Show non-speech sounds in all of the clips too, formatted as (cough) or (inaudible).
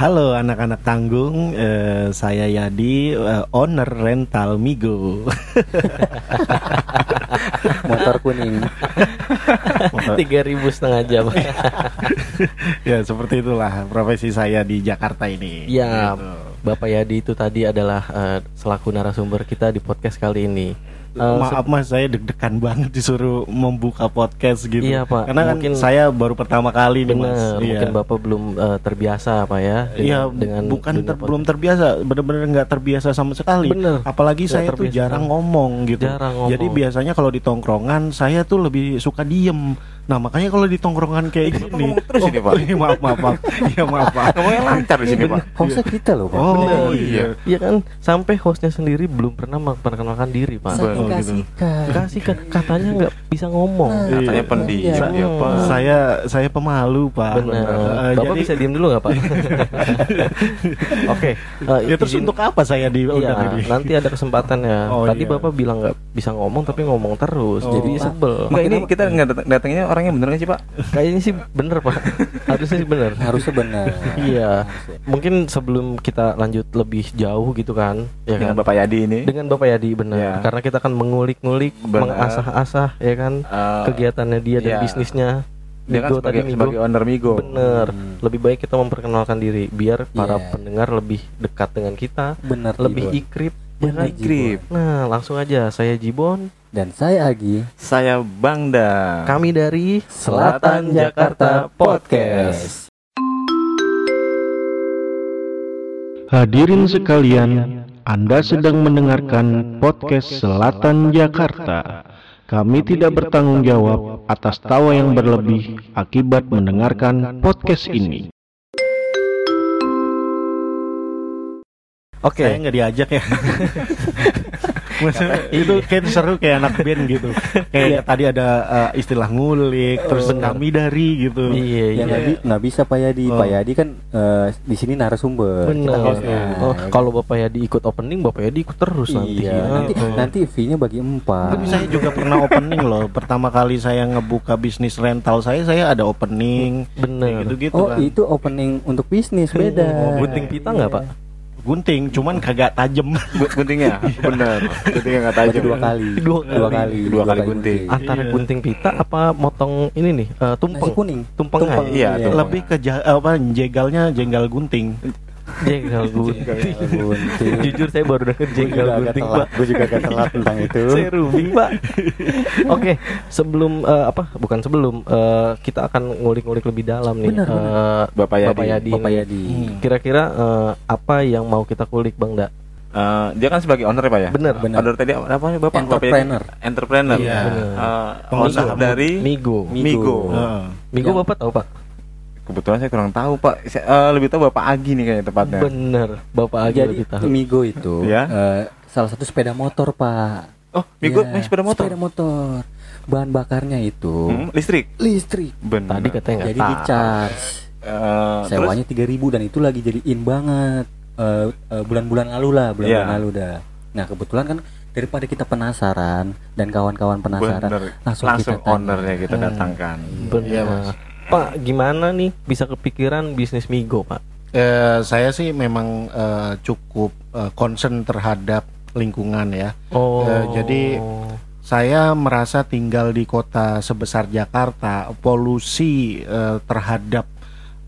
Halo anak-anak tanggung, eh, saya Yadi, eh, owner rental Migo. (laughs) motor kuning Tiga ribu setengah jam. (laughs) ya seperti itulah profesi saya di Jakarta ini. Ya, Gitu. Bapak Yadi itu tadi adalah eh, selaku narasumber kita di podcast kali ini. Eh, Maaf mas, saya deg-degan banget disuruh membuka podcast gitu. Iya, Pak. Karena kan Mungkin- saya baru pertama kali nih mas. Iya. mungkin Bapak belum eh, terbiasa apa ya Iya, dengan bukan ter- podcast. belum terbiasa, bener-bener nggak terbiasa sama sekali. Bener. Apalagi Nggak saya tuh jarang ngomong gitu. Jarang ngomong. Jadi biasanya kalau di tongkrongan saya tuh lebih suka diem. Nah makanya kalau di tongkrongan kayak gini. terus ini, Pak. iya, (laughs) maaf maaf maaf. Iya maaf pak. Ngomongnya lancar di sini, Pak. hostnya kita loh pak Oh Bener. iya. Iya kan, sampai hostnya sendiri belum pernah memperkenalkan diri Pak. Oh, gitu. kasihkan Kasih kan katanya nggak bisa ngomong. Nah. Katanya Iya. pendiam Iya. dia, Pak. Saya saya pemalu pak. Benar. Eh, Bapak jadi bisa diem dulu nggak Pak? (laughs) Oke. eh, ya terus izin- untuk apa saya di Iya, undang ini? nanti ada kesempatan ya. Oh, Tadi iya. Bapak bilang nggak bisa ngomong tapi ngomong terus, Oh. jadi sebel. Ini kita datangnya orangnya bener nggak sih, Pak? Kayaknya sih bener Pak. Harusnya sih bener. (laughs) harusnya benar Iya. Mungkin sebelum kita lanjut lebih jauh gitu kan, ya Dengan kan? Bapak Yadi ini. Dengan Bapak Yadi benar. Iya. Karena kita kan mengulik-ngulik, mengasah-asah ya kan Eh, kegiatannya dia dan iya. bisnisnya. dia kan Migo sebagai, Migo. sebagai owner Migo. Bener. Hmm. Lebih baik kita memperkenalkan diri biar para Iya. pendengar lebih dekat dengan kita, benar lebih Jibon. ikrip. Ya kan? Ikrip. Nah, langsung aja saya Jibon, dan saya Agi Saya Bangda. kami dari Selatan Jakarta Podcast Hadirin sekalian, Anda sedang mendengarkan podcast Selatan Jakarta. Kami tidak bertanggung jawab atas tawa yang berlebih akibat mendengarkan podcast ini. Oke. Saya nggak diajak ya. (laughs) Maksudnya itu kayak seru kayak anak band gitu. Kayak tadi ada uh, istilah ngulik, terus benar. kami dari gitu. Iya, ya iya. nggak bi- nggak bisa Pak Yadi Oh. Pak Yadi kan eh, di sini narasumber kita Bener. hostnya. Oh, kalau Bapak Yadi ikut opening, Bapak Yadi ikut terus nanti. iya nanti Heeh. nanti fee-nya bagi empat Tapi saya juga pernah opening loh. Pertama kali saya ngebuka bisnis rental saya, saya ada opening. Bener. Gitu-gitu oh kan. itu opening untuk bisnis beda Oh, gunting pita nggak Pak? Gunting, cuman kagak tajem. Guntingnya, bener. Guntingnya nggak tajam. Berarti dua kali Dua dua kali. Dua kali gunting. Antara Iya. gunting pita apa motong ini nih? eh, tumpeng. nasi kuning Tumpeng, Tumpeng. Iya, tumpeng. Lebih ke ja- apa jegalnya jenggal gunting. Jenggal gunting. gunting Jujur saya baru juga agak gunting Pak. gue juga agak telat tentang itu (laughs) Saya Ruby Pak. (laughs) Oke, sebelum eh, apa? Bukan sebelum eh, kita akan ngulik-ngulik lebih dalam nih. Benar, benar. eh, Bapak Yadi. Bapak Yadi. Bapak. Yadi Kira-kira eh, apa yang mau kita kulik Bang Da? Eh, dia kan sebagai owner ya, Pak ya? Bener. Bener. Owner tadi apa namanya Bapak? Bapak Yadi? Entrepreneur. Entrepreneur. Iya. Eh, Pengusaha owner dari Migo. Migo. Heeh. Migo Yang- Bapak tahu Pak? Kebetulan saya kurang tahu, Pak. Saya, eh, lebih tahu Bapak Agi nih kayaknya tepatnya. Bener, Bapak aja jadi lebih tahu. Migo itu Ya. eh, salah satu sepeda motor pak Oh, Migo Iya, main sepeda motor. sepeda motor bahan bakarnya itu Hmm, listrik. listrik Benar. Tadi katanya nggak jadi tahu. di charge Eh, sewanya 3000 dan itu lagi jadi in banget Eh, eh, bulan-bulan lalu lah bulan-bulan Iya. lalu dah nah kebetulan kan daripada kita penasaran dan kawan-kawan penasaran bener. langsung, langsung kita tanya. ownernya kita datangkan. Bener. Iya, Mas. Pak, gimana nih bisa kepikiran bisnis Migo, Pak? Eh, saya sih memang eh, cukup eh, concern terhadap lingkungan ya. Oh. Eh, jadi saya merasa tinggal di kota sebesar Jakarta, polusi eh, terhadap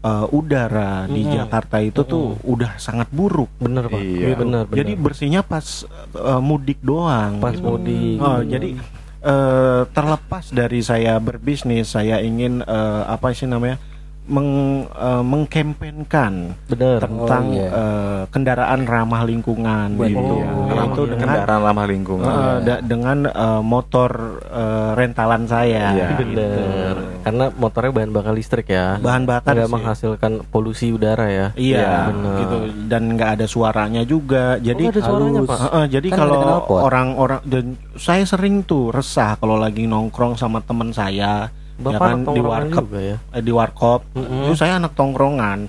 eh, udara di. Jakarta itu tuh udah sangat buruk. bener, Pak. Iya. bener, bener. Jadi bersihnya pas eh, mudik doang. pas gitu. mudik. Oh, jadi eh, terlepas dari saya berbisnis, saya ingin eh, apa sih namanya meng, eh, mengkampanyekan tentang iya. eh, kendaraan ramah lingkungan Betul. gitu. Oh, Yaitu Ramah- dengan kendaraan ramah lingkungan. eh, Iya. da- dengan eh, motor eh, rentalan saya. Iya. Bener. Karena motornya bahan bakar listrik ya. Bahan bakar Nggak menghasilkan polusi udara ya. Iya, Iya, bener. gitu dan nggak ada suaranya juga. Jadi oh, ada suaranya, halus. Pak. Heeh, jadi Kan kalau orang-orang dan saya sering tuh resah kalau lagi nongkrong sama temen saya Bapak ya kan anak di tongkrongan warkop juga ya. eh, di warkop Mm-mm. itu saya anak tongkrongan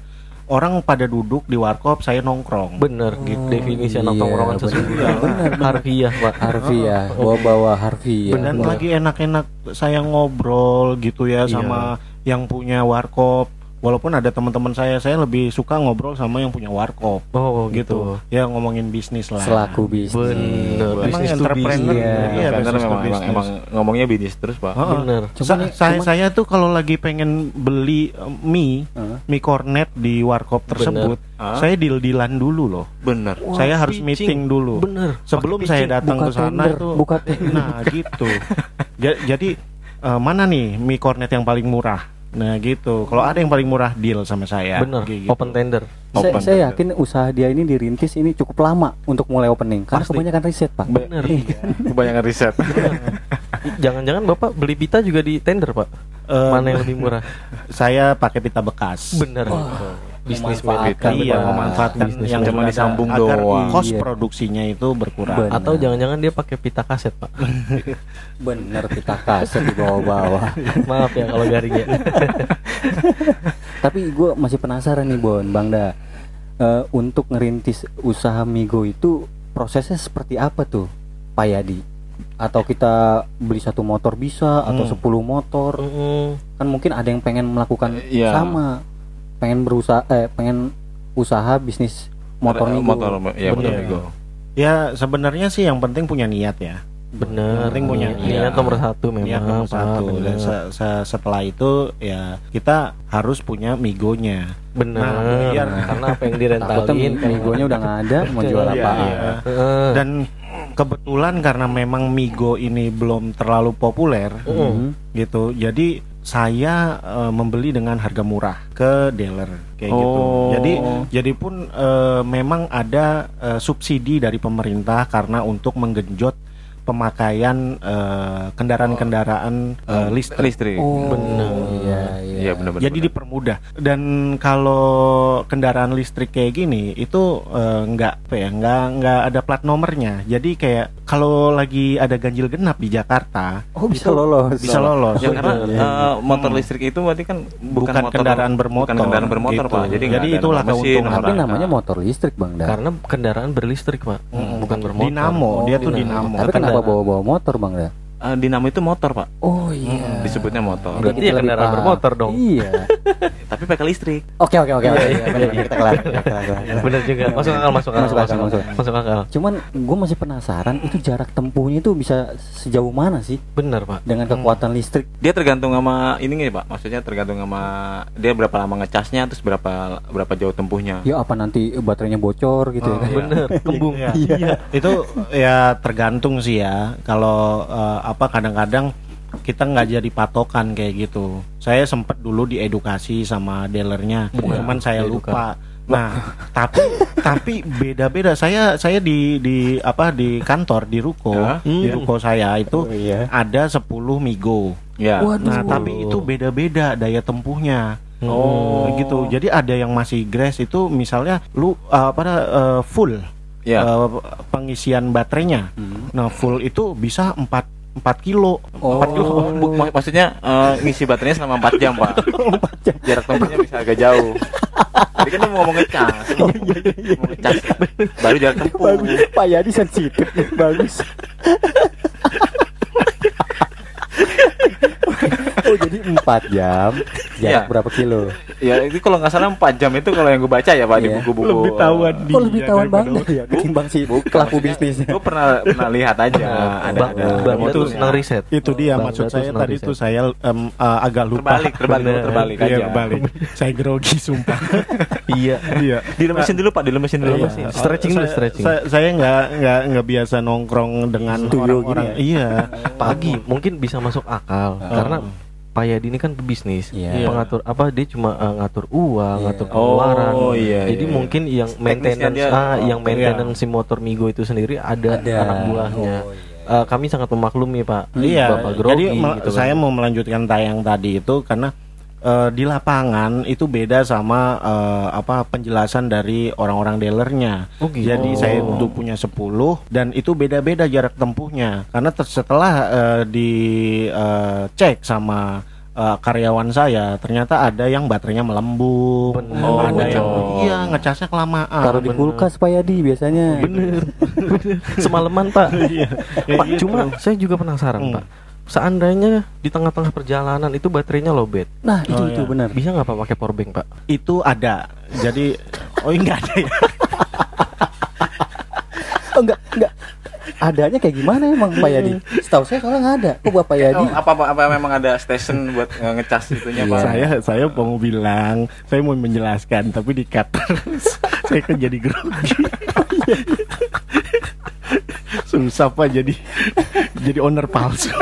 orang pada duduk di warkop saya nongkrong Bener, Oh, definisi anak iya, tongkrongan bener. sesungguhnya. Bener, bener. Harfiah, Pak. Harfiah bawa-bawa Harfiah dan lagi enak-enak saya ngobrol gitu ya Iya. sama yang punya warkop walaupun ada teman-teman saya saya lebih suka ngobrol sama yang punya warkop Oh gitu. gitu. Ya ngomongin bisnis lah. Selaku bisnis. Bener. Emang Business to entrepreneur. business. Iya. Iya, Karena memang, emang, emang ngomongnya bisnis terus pak. Heeh. Bener. Cuman Sa- saya cuman- saya tuh kalau lagi pengen beli eh, mie Heeh. mie kornet di warkop tersebut, Ah. saya deal-dealan dulu loh. Bener. Wah, saya harus pitching. meeting dulu. Bener. Sebelum Pakai saya datang ke sana itu buka (laughs) tender. Nah, gitu. Ja- jadi eh, mana nih mie kornet yang paling murah? Nah, gitu. Kalau ada yang paling murah deal sama saya. Bener. Gitu. Open tender. Saya, Open saya tender. yakin usaha dia ini dirintis ini cukup lama untuk mulai opening karena Pasti. kebanyakan riset pak. Bener. Kebanyakan riset. Jangan-jangan bapak beli pita juga di tender pak? Eh, Mana yang lebih murah? (laughs) Saya pakai pita bekas. Bener. Bisnis memanfaatkan, Iya, memanfaatkan Bisnis yang cuma disambung agar doang. Cost Iya. produksinya itu berkurang. Bener. Atau jangan-jangan dia pakai pita kaset pak? (laughs) Bener kita kaset di bawah-bawah. (laughs) Maaf ya kalau garing ya. (laughs) Tapi gue masih penasaran nih Bon, Bang Da. Eh, untuk ngerintis usaha Migo itu prosesnya seperti apa tuh, Pak Yadi? Atau kita beli satu motor bisa atau Hmm. 10 motor? Mm-mm. Kan mungkin ada yang pengen melakukan iya. sama. Pengen berusaha eh pengen usaha bisnis motor Migo. Motor, ya motor. Ya, sebenarnya sih yang penting punya niat ya. Bener. Penting punya niat niat. nomor satu memang. niat nomor Pak, satu. bener. Dan se- se- setelah itu ya kita harus punya migonya. Bener. Nah, biar- karena apa yang direntalin Mi- Migonya udah nggak ada, mau jual (laughs) apa? iya. Heeh. Dan kebetulan karena memang migo ini belum terlalu populer Mhm. gitu. Jadi saya eh, membeli dengan harga murah ke dealer kayak gitu. Oh. Jadi jadi pun eh, memang ada eh, subsidi dari pemerintah karena untuk menggenjot pemakaian eh, kendaraan-kendaraan eh, listrik. Listrik. Oh, Bener. Iya, iya. Iya benar-benar. Jadi dipermudah dan kalau kendaraan listrik kayak gini itu eh, nggak apa ya nggak nggak ada plat nomornya. Jadi kayak kalau lagi ada ganjil genap di Jakarta Oh, bisa lolos. bisa lolos. Ya karena eh, motor listrik itu berarti kan bukan, Bukan motor, kendaraan bermotor, Bukan kendaraan bermotor, gitu. Pak. Jadi, Jadi itulah keuntungan. Tapi namanya motor listrik, Bang Da. Karena kendaraan berlistrik pak, Mm-mm. bukan bermotor. Dinamo, dia tuh dinamo. Tapi kenapa bawa-bawa motor, Bang Da? Eh, dinamo itu motor, Pak. Oh iya. Disebutnya motor. Berarti ya kendaraan paham. bermotor dong. Iya. (laughs) Tapi pakai listrik. Oke oke oke oke. Iya, benar, benar, Kita kelar. Bener juga. Masuk akal, masuk akal, Masuk akal, masuk akal. masuk akal. Cuman gue masih penasaran itu jarak tempuhnya itu bisa sejauh mana sih Bener pak. dengan kekuatan listrik? Dia tergantung sama ini nih, Pak. Maksudnya tergantung sama dia berapa lama ngecasnya terus berapa berapa jauh tempuhnya. Ya apa nanti baterainya bocor gitu ya Oh, iya. Bener, kembung. (laughs) Iya. Itu ya tergantung sih ya. Kalau eh, apa kadang-kadang kita nggak jadi patokan kayak gitu. Saya sempat dulu diedukasi sama dealernya, Bener, cuman saya diedukan. lupa. Nah, tapi tapi beda-beda. Saya saya di di apa di kantor di ruko, Ya. di ruko saya itu Oh, iya. ada 10 migo. Ya. Waduh. Nah, tapi itu beda-beda daya tempuhnya. Oh. gitu. Jadi ada yang masih grass itu misalnya lu uh, apa uh, full Ya. uh, pengisian baterainya. Hmm. Nah, full itu bisa 4 4 kilo. Oh. 4 kilo. Mak- maksudnya eh, ngisi baterainya selama 4 jam, Pak. (laughs) Jarak tempuhnya bisa agak jauh. Tadi kan mau ngomong ngecas. (laughs) Mau ngecas. Baru jarak tempuh. Bagus. Pak Yadi sensitif. Bagus. (laughs) (laughs) oh jadi 4 jam jarak Iya. berapa kilo? Ya, itu kalau nggak salah 4 jam itu kalau yang gue baca ya, Pak, di Iya. buku-buku. Lebih tahuan Dia Oh lebih tahuan banget ya ketimbang si pelaku bisnis. Gue pernah pernah lihat aja ada Bang, ada. Bang Itu- senang riset. Itu dia Bang maksud saya tadi riset. tuh saya em, uh, agak lupa. Terbalik, terbalik, Bener. terbalik Iya, aja. kebalik. saya grogi sumpah. (laughs) Iya. Iya. Dilemesin dulu, Pak, dilemesin dulu. Iya. Stretching dulu, stretching. Saya, saya nggak nggak nggak biasa nongkrong dengan orang-orang. gini Iya. Pagi mungkin bisa masuk akal karena Pak Yadi ini kan pebisnis, Iya. pengatur apa dia cuma uh, ngatur uang, Iya. ngatur pengeluaran. Oh, iya, Jadi iya, iya. mungkin yang maintenance dia- ah, oh, yang maintenance si motor Migo itu sendiri ada, Ada. anak buahnya. Oh, iya. Eh, kami sangat memaklumi Pak. Iya, Bapak grogi jadi gitu kan. saya mau melanjutkan tayang tadi itu karena eh, di lapangan itu beda sama eh, apa penjelasan dari orang-orang dealernya. Oh, gitu. Jadi saya itu punya 10 dan itu beda-beda jarak tempuhnya karena setelah eh, dicek sama eh, karyawan saya ternyata ada yang baterainya melembung, Bener. ada Oh, yang bocor. iya ngecasnya kelamaan. Taruh di bener. kulkas Pak Yadi biasanya. bener. (laughs) Semalaman Pak. Iya, Pak, gitu. cuma saya juga penasaran Hmm. Pak. Seandainya di tengah-tengah perjalanan itu baterainya lowbat, Nah, itu Oh, itu iya. benar. bisa nggak pak pakai power bank pak? Itu ada. Jadi oh enggak ada ya. Oh, enggak, enggak. Adanya kayak gimana emang Pak Yadi? Setahu saya soalnya nggak ada. Kok Bapak Yadi? Oh, apa, apa apa memang ada station buat ngecas itunya pak? saya saya mau bilang, saya mau menjelaskan tapi di cut terus. (laughs) saya kan jadi grogi. (laughs) (laughs) Susah Pak jadi jadi owner palsu. (laughs)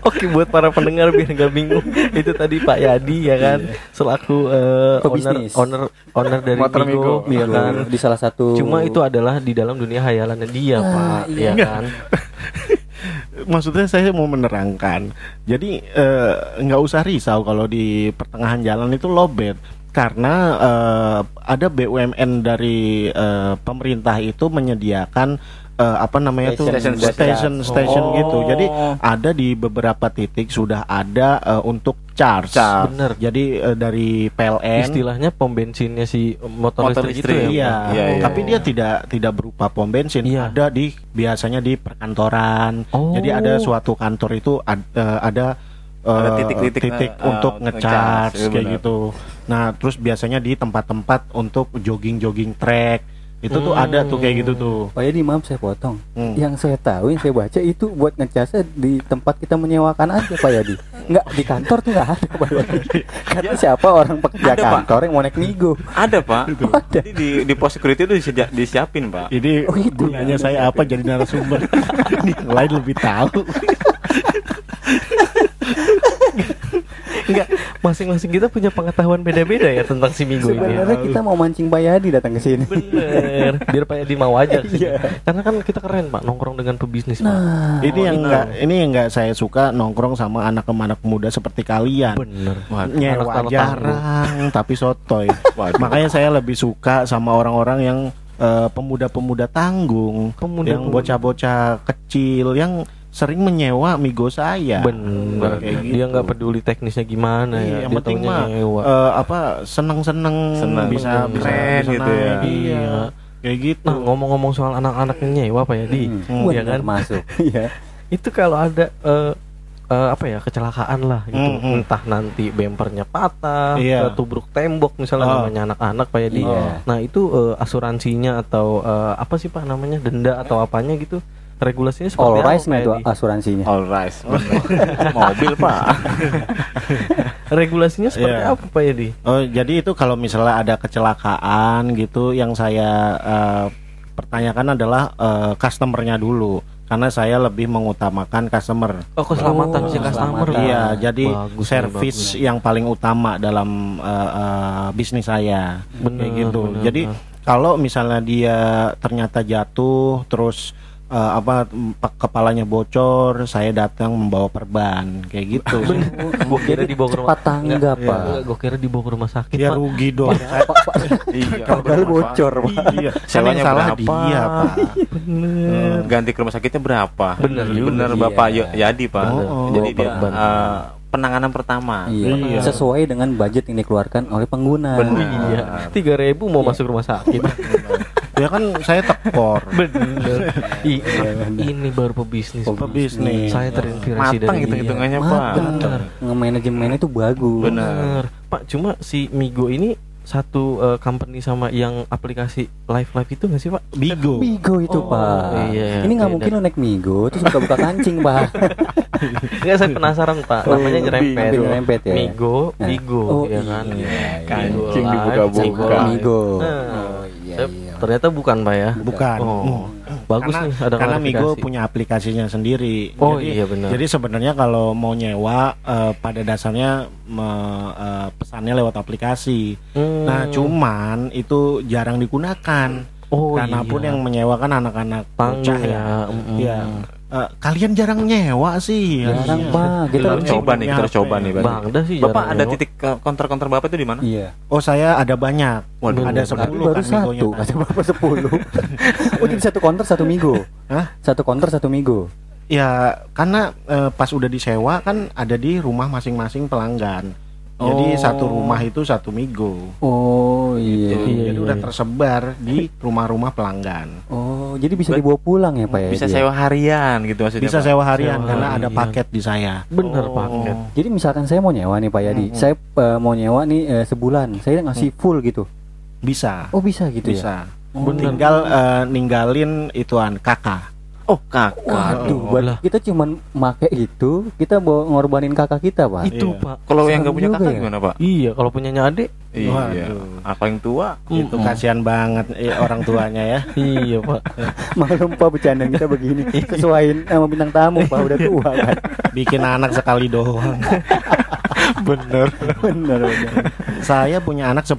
Oke buat para pendengar biar nggak bingung itu tadi Pak Yadi ya kan selaku eh, owner owner owner dari Motor Migo, Migo. ya kan. di salah satu Cuma itu adalah di dalam dunia hayalannya dia Ah, Pak iya. ya kan. (laughs) Maksudnya saya mau menerangkan. Jadi eh, nggak usah risau kalau di pertengahan jalan itu lowbat karena eh, ada BUMN dari eh, pemerintah itu menyediakan eh, apa namanya tuh Station, station station Oh. gitu. Jadi ada di beberapa titik sudah ada eh, untuk charge. Charge. Bener. Jadi eh, dari PLN Istilahnya pom bensinnya si motor, Motor listrik, listrik. itu ya. Iya, Pak? Iya, iya. tapi dia tidak tidak berupa pom bensin. Iya. Ada di biasanya di perkantoran. Oh. Jadi ada suatu kantor itu ad- ada eh, Ada titik-titik, titik eh, untuk eh, ngecas ngecas, iya kayak gitu. Nah, terus biasanya di tempat-tempat untuk jogging-jogging track. Itu tuh Hmm. ada tuh kayak gitu tuh. Pak Yadi maaf saya potong. Hmm. Yang saya tahu, yang saya baca itu buat ngecasnya di tempat kita menyewakan aja Pak Yadi. Enggak di kantor tuh nggak ada Pak Yadi. Karena siapa orang pekerja Ada, Pak. kantor yang mau naik migo? Ada pak. Ada. Jadi di di pos security itu disiapin, disiapin pak. Ini Oh, itu. gunanya saya apa jadi narasumber? Ini (laughs) yang lain lebih tahu. (laughs) Enggak, masing-masing kita punya pengetahuan beda-beda ya tentang si Migo ini. ya. Sebenarnya kita mau mancing Pak Yadi datang ke sini. Bener, biar Pak Yadi mau aja sih. Iya. Karena kan kita keren Pak, nongkrong dengan pebisnis Pak. Nah, ini yang itu. enggak ini yang enggak saya suka nongkrong sama anak-anak muda seperti kalian. Bener. Nyewa jarang tapi sotoy. Waduh. Makanya saya lebih suka sama orang-orang yang eh, pemuda-pemuda tanggung, Pemuda- yang bocah-bocah kecil yang sering menyewa migo saya. Kayak gitu. Dia nggak peduli teknisnya gimana Iya, ya. yang Dia penting mah nyewa. eh, apa seneng-seneng Seneng. bisa Keren gitu ya. Iya. Iya. Kayak gitu. Nah ngomong-ngomong soal anak-anak yang nyewa Pak Yadi, Hmm, Hmm, iya benar kan? masuk. (laughs) Iya. itu kalau ada eh, eh, apa ya kecelakaan lah gitu, Hmm, hmm. entah nanti bempernya patah, Iya. eh, tubruk tembok misalnya Oh. namanya anak-anak Pak Yadi. Iya. Nah itu eh, asuransinya atau eh, apa sih Pak namanya denda atau apanya gitu? Regulasinya seperti All apa rise Yadi? asuransinya? All right. (laughs) Mobil pak. (laughs) Regulasinya seperti Iya. apa Pak Yadi? Oh, jadi itu kalau misalnya ada kecelakaan gitu yang saya eh, pertanyakan adalah eh, customernya dulu karena saya lebih mengutamakan customer. Oh keselamatan Oh, si customer. Iya, jadi Bagus servis bagus. yang paling utama dalam eh, eh, bisnis saya. Bener, Kayak gitu. bener, jadi bener. kalau misalnya dia ternyata jatuh terus eh, apa kepalanya bocor, saya datang membawa perban kayak gitu. (laughs) Gue kira dibawa ke rumah tanggap, Enggak, Pak. Gue kira dibawa ke rumah sakit ya Pak. rugi dong. Pak, Pak, (laughs) Iya. Padahal bocor, Pak. Iya, kan Sewanya salah berapa? dia, Pak. Bener. Ganti ke rumah sakitnya berapa? Bener. Bener Iya. Bapak Yo- Yadi pak. Oh, Jadi oh, dia eh, penanganan pertama. Iya. Iya. Sesuai dengan budget yang dikeluarkan oleh pengguna. Benar. Iya, tiga ribu mau masuk rumah sakit. Ya kan saya tekor. (laughs) Bener. I- ini baru pebisnis. Pebisnis. Saya terinspirasi Matang dari hitung dia. hitungannya pak. Bener. Nge-manajemennya itu bagus. Bener. Pak, cuma si Migo ini satu eh, company sama yang aplikasi live live itu nggak sih Pak? Bigo. Migo itu Oh, pak. iya, Ini nggak mungkin lo naik Migo terus buka-buka kancing pak. (laughs) Enggak saya penasaran Pak. Oh, Namanya nyerempet. Migo. Nyerempet ya? Migo, Nah. Migo, Oh, ya kan. iya, iya. Kancing Migo dibuka-buka. Live, Migo. Migo. Nah, Oh iya iya. Ternyata bukan Pak ya. Bukan. Oh, Hmm. bagus karena, nih ada karena Migo punya aplikasinya sendiri. Oh, jadi, iya, benar. Jadi sebenarnya kalau mau nyewa eh, pada dasarnya me- eh, pesannya lewat aplikasi. Hmm. Nah, cuman itu jarang digunakan. Oh, karena pun iya. yang menyewakan anak-anak bocah ya. mm-mm. Iya. Eh, kalian jarang nyewa sih. Jarang harusnya. pak. Kita harus coba nih, kita harus coba nih. Bang, dah sih Bapak ada nyewa. titik eh, konter-konter Bapak itu di mana? Iya. Oh, saya ada banyak. Waduh, ada berarti Tapi 10 baru kan migonya satu, kata bapak sepuluh. (laughs) oh jadi satu counter satu migo. Hah? Satu counter satu migo. Ya, karena eh, pas udah disewa kan ada di rumah masing-masing pelanggan. Jadi Oh. satu rumah itu satu migo. Oh iya. Gitu. Iya, Jadi iya, udah iya. tersebar di rumah-rumah pelanggan. Oh jadi bisa dibawa pulang ya, Pak ya? bisa dia? sewa harian gitu maksudnya Bisa Pak. sewa harian Sewa karena ada harian. paket di saya. Bener Oh. paket. Jadi misalkan saya mau nyewa nih Pak Yadi, saya eh, mau nyewa nih eh, sebulan, saya ngasih full gitu. Bisa. Oh bisa gitu ya? Bisa. Oh. Tinggal eh, ninggalin ituan kakak. Oh kakak Waduh, Oh, lah. kita cuman make itu, kita bawa ngorbanin kakak kita Pak. Itu Iya. Pak. kalau yang nggak punya kakak ya. gimana pak Iya, kalau punyanya adik. iya Waduh. apa yang tua Itu kasihan banget eh, orang tuanya ya. (laughs) iya, Pak. Maklum Pak bercanda kita begini, sesuaiin sama bintang tamu Pak udah tua kan. Bikin anak sekali doang. Bener. bener bener. saya punya anak 10.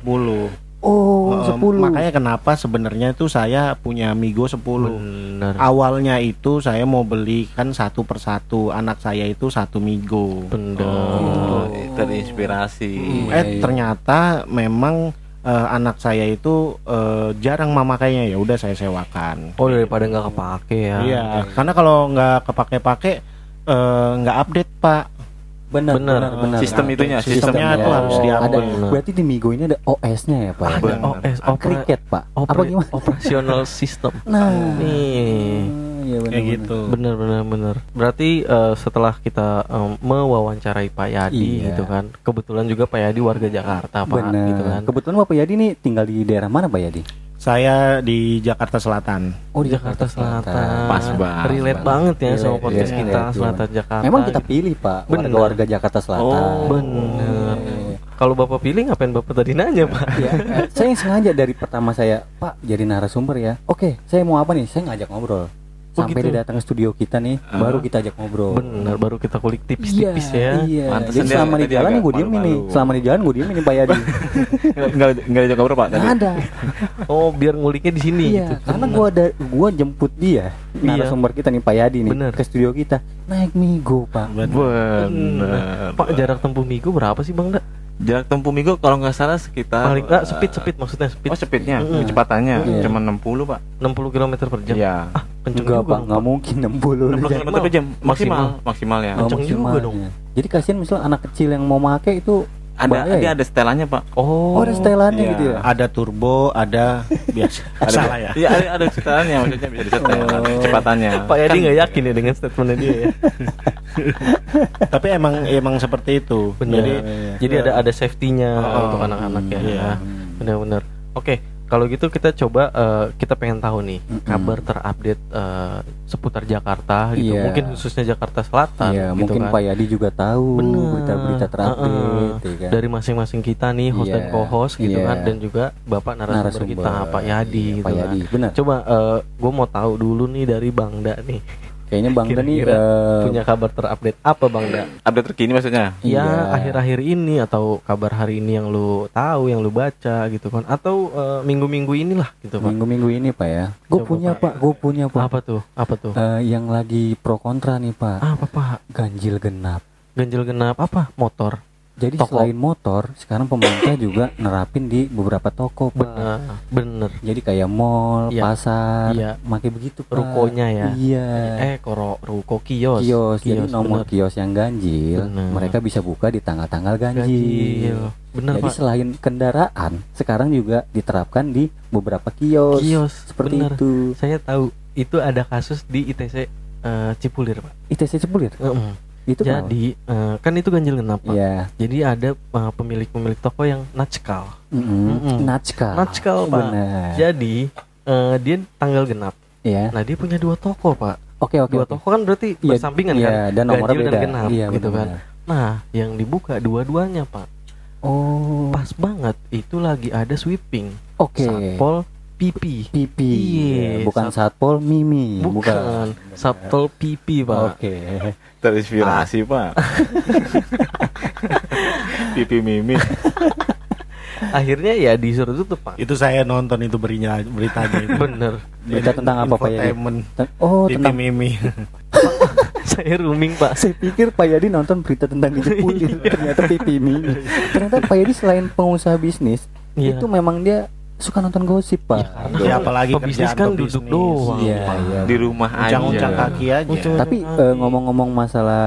Oh, Eh, sepuluh. Makanya kenapa sebenarnya itu saya punya Migo 10. Bener. Awalnya itu saya mau beli kan satu persatu Anak saya itu satu Migo Bener. oh terinspirasi Iya, Eh iya. ternyata memang eh, anak saya itu eh, jarang memakainya ya udah saya sewakan Oh daripada nggak kepake ya. Iya karena kalau nggak kepake-pake eh, nggak update pak Benar, Bener. benar, benar. Sistem itunya, sistemnya Sistemnya. tuh harus Oh, diupdate ada. Berarti di Migo ini ada OS-nya ya, Pak? Ada Bener. OS opera, Cricket, Pak. opera- Apa gimana? (laughs) operational system. Nah, Nih. iya benar. kayak gitu Bener bener bener. Berarti eh, setelah kita em, mewawancarai Pak Yadi Iya. gitu kan, kebetulan juga Pak Yadi warga Jakarta Pak Benar. gitu kan. Kebetulan Bapak Yadi nih tinggal di daerah mana, Pak Yadi? Saya di Jakarta Selatan Oh, di Jakarta Selatan. Pas banget. Relate banget ya sama podcast relate, kita relate, Selatan Jakarta. Memang kita pilih, Pak, Benar. warga-warga Jakarta Selatan. Oh, bener. Kalau Bapak pilih ngapain Bapak tadi nanya Pak? Ya, saya yang sengaja dari pertama saya, Pak, jadi narasumber ya. Oke, saya mau apa nih? Saya ngajak ngobrol. Oh, Sampai gitu. dia datang ke studio kita nih, baru kita ajak ngobrol. Bener, baru kita kulik tipis-tipis ya. Iya. Pantesan Jadi selama di jalan gue nih. malu-malu. Selama di jalan gue diemin nih Pak Yadi. (laughs) nggak nggak ada ngobrol pak tadi Nggak ada. Oh, biar nguliknya di sini Iya, gitu. karena gua ada gua jemput dia narasumber kita nih Pak Yadi nih Bener. ke studio kita naik Migo Pak. bener Pak jarak tempuh Migo berapa sih Bang Da? Jarak tempuh minggu kalau nggak salah sekitar Paling ah, eh, speed speed maksudnya speed. oh speednya Mm-mm. kecepatannya Iya. cuma 60 pak 60 km per jam. iya Ah, kenceng Enggak juga Pak, nggak mungkin 60 60 km per jam maksimal maksimal ya Oh, Kenceng juga maksimalnya. dong. Jadi kasihan misal anak kecil yang mau make itu ada dia ya? ada setelannya pak Oh, Oh, ada setelannya Iya. gitu ya. ada turbo ada biasa (laughs) ada salah ya iya ada, ada setelannya maksudnya bisa disetel Oh. kecepatannya Pak Yadi Kan- nggak yakin ya dengan statementnya dia ya. (laughs) tapi emang emang seperti itu Bener. jadi Jadi ada ada safety-nya Oh, untuk anak-anak ya. iya. Benar-benar. Oke, kalau gitu kita coba eh, kita pengen tahu nih Mm-mm. kabar terupdate eh, seputar Jakarta gitu. Iya. Mungkin khususnya Jakarta Selatan Iya, gitu mungkin kan. Pak Yadi juga tahu berita-berita terupdate Heeh. ya kan. dari masing-masing kita nih host dan Iya, co-host gitu iya. kan dan juga bapak narasumber, Narasumber. kita Pak Yadi Iya, gitu Pak kan. Yadi, benar. Coba gue mau tahu dulu nih dari Bang Da nih Kayaknya Bang Dan nih Kira-kira eh, punya kabar terupdate apa Bang Da? update terkini maksudnya Iya. Ya akhir-akhir ini atau kabar hari ini yang lu tahu, yang lu baca gitu kan atau eh, minggu-minggu inilah gitu Pak. minggu-minggu ini Pak ya. Gue punya Pak. Pak, gue punya Pak. Apa tuh? Apa tuh? Eh, yang lagi pro kontra nih Pak. Apa Pak? Ganjil genap. Ganjil genap apa? Motor. Jadi Toko. selain motor, sekarang pemerintah juga (coughs) nerapin di beberapa toko, Pak. Bener, bener. Jadi kayak mall, Iya. pasar, Iya. make begitu, Pak. Rukonya ya. Iya. Eh, koro ruko kios. kios. Jadi nomor bener. kios yang ganjil, Bener. mereka bisa buka di tanggal-tanggal ganjil. ganjil. Bener Jadi Pak. selain kendaraan, sekarang juga diterapkan di beberapa kios. Kios. Seperti bener. itu. Saya tahu itu ada kasus di ITC eh, Cipulir Pak. ITC Cipulir. Mm-mm. Itu kenapa? Jadi eh, kan itu ganjil genap Pak. Iya. Jadi ada eh, pemilik-pemilik toko yang. Mm-mm. Natskal. Natskal, Pak. Benar. Jadi eh, dia tanggal genap. Iya. Nah dia punya dua toko pak. Oke oke. dua oke. toko kan berarti Iya, bersampingan iya, kan. dan nomornya Ganjil beda. dan genap Iya, gitu kan. Nah yang dibuka dua-duanya pak. Oh. Pas banget itu lagi ada sweeping. Oke. Satpol PP. Pipi. Iya, bukan sat- satpol mimi. Bukan. Satpol PP pak. Oke. (laughs) terinspirasi pak (laughs) pipi mimi Akhirnya ya disuruh tutup pak. itu saya nonton itu berinya beritanya itu (laughs) Bener. Berita tentang apa, Pak. Ten- Oh, Pipi tentang mimi Saya rooming pak. saya pikir Pak Yadi nonton berita tentang dijepulir ternyata pipi mimi. Ternyata Pak Yadi selain pengusaha bisnis, Iya. itu memang dia suka nonton gosip, Pak. karena Ya, apalagi pebisnis kerjaan kan duduk doang. Iya, Pak. iya. di rumah aja uncang-uncang kaki aja Uncang- Tapi eh, ngomong-ngomong masalah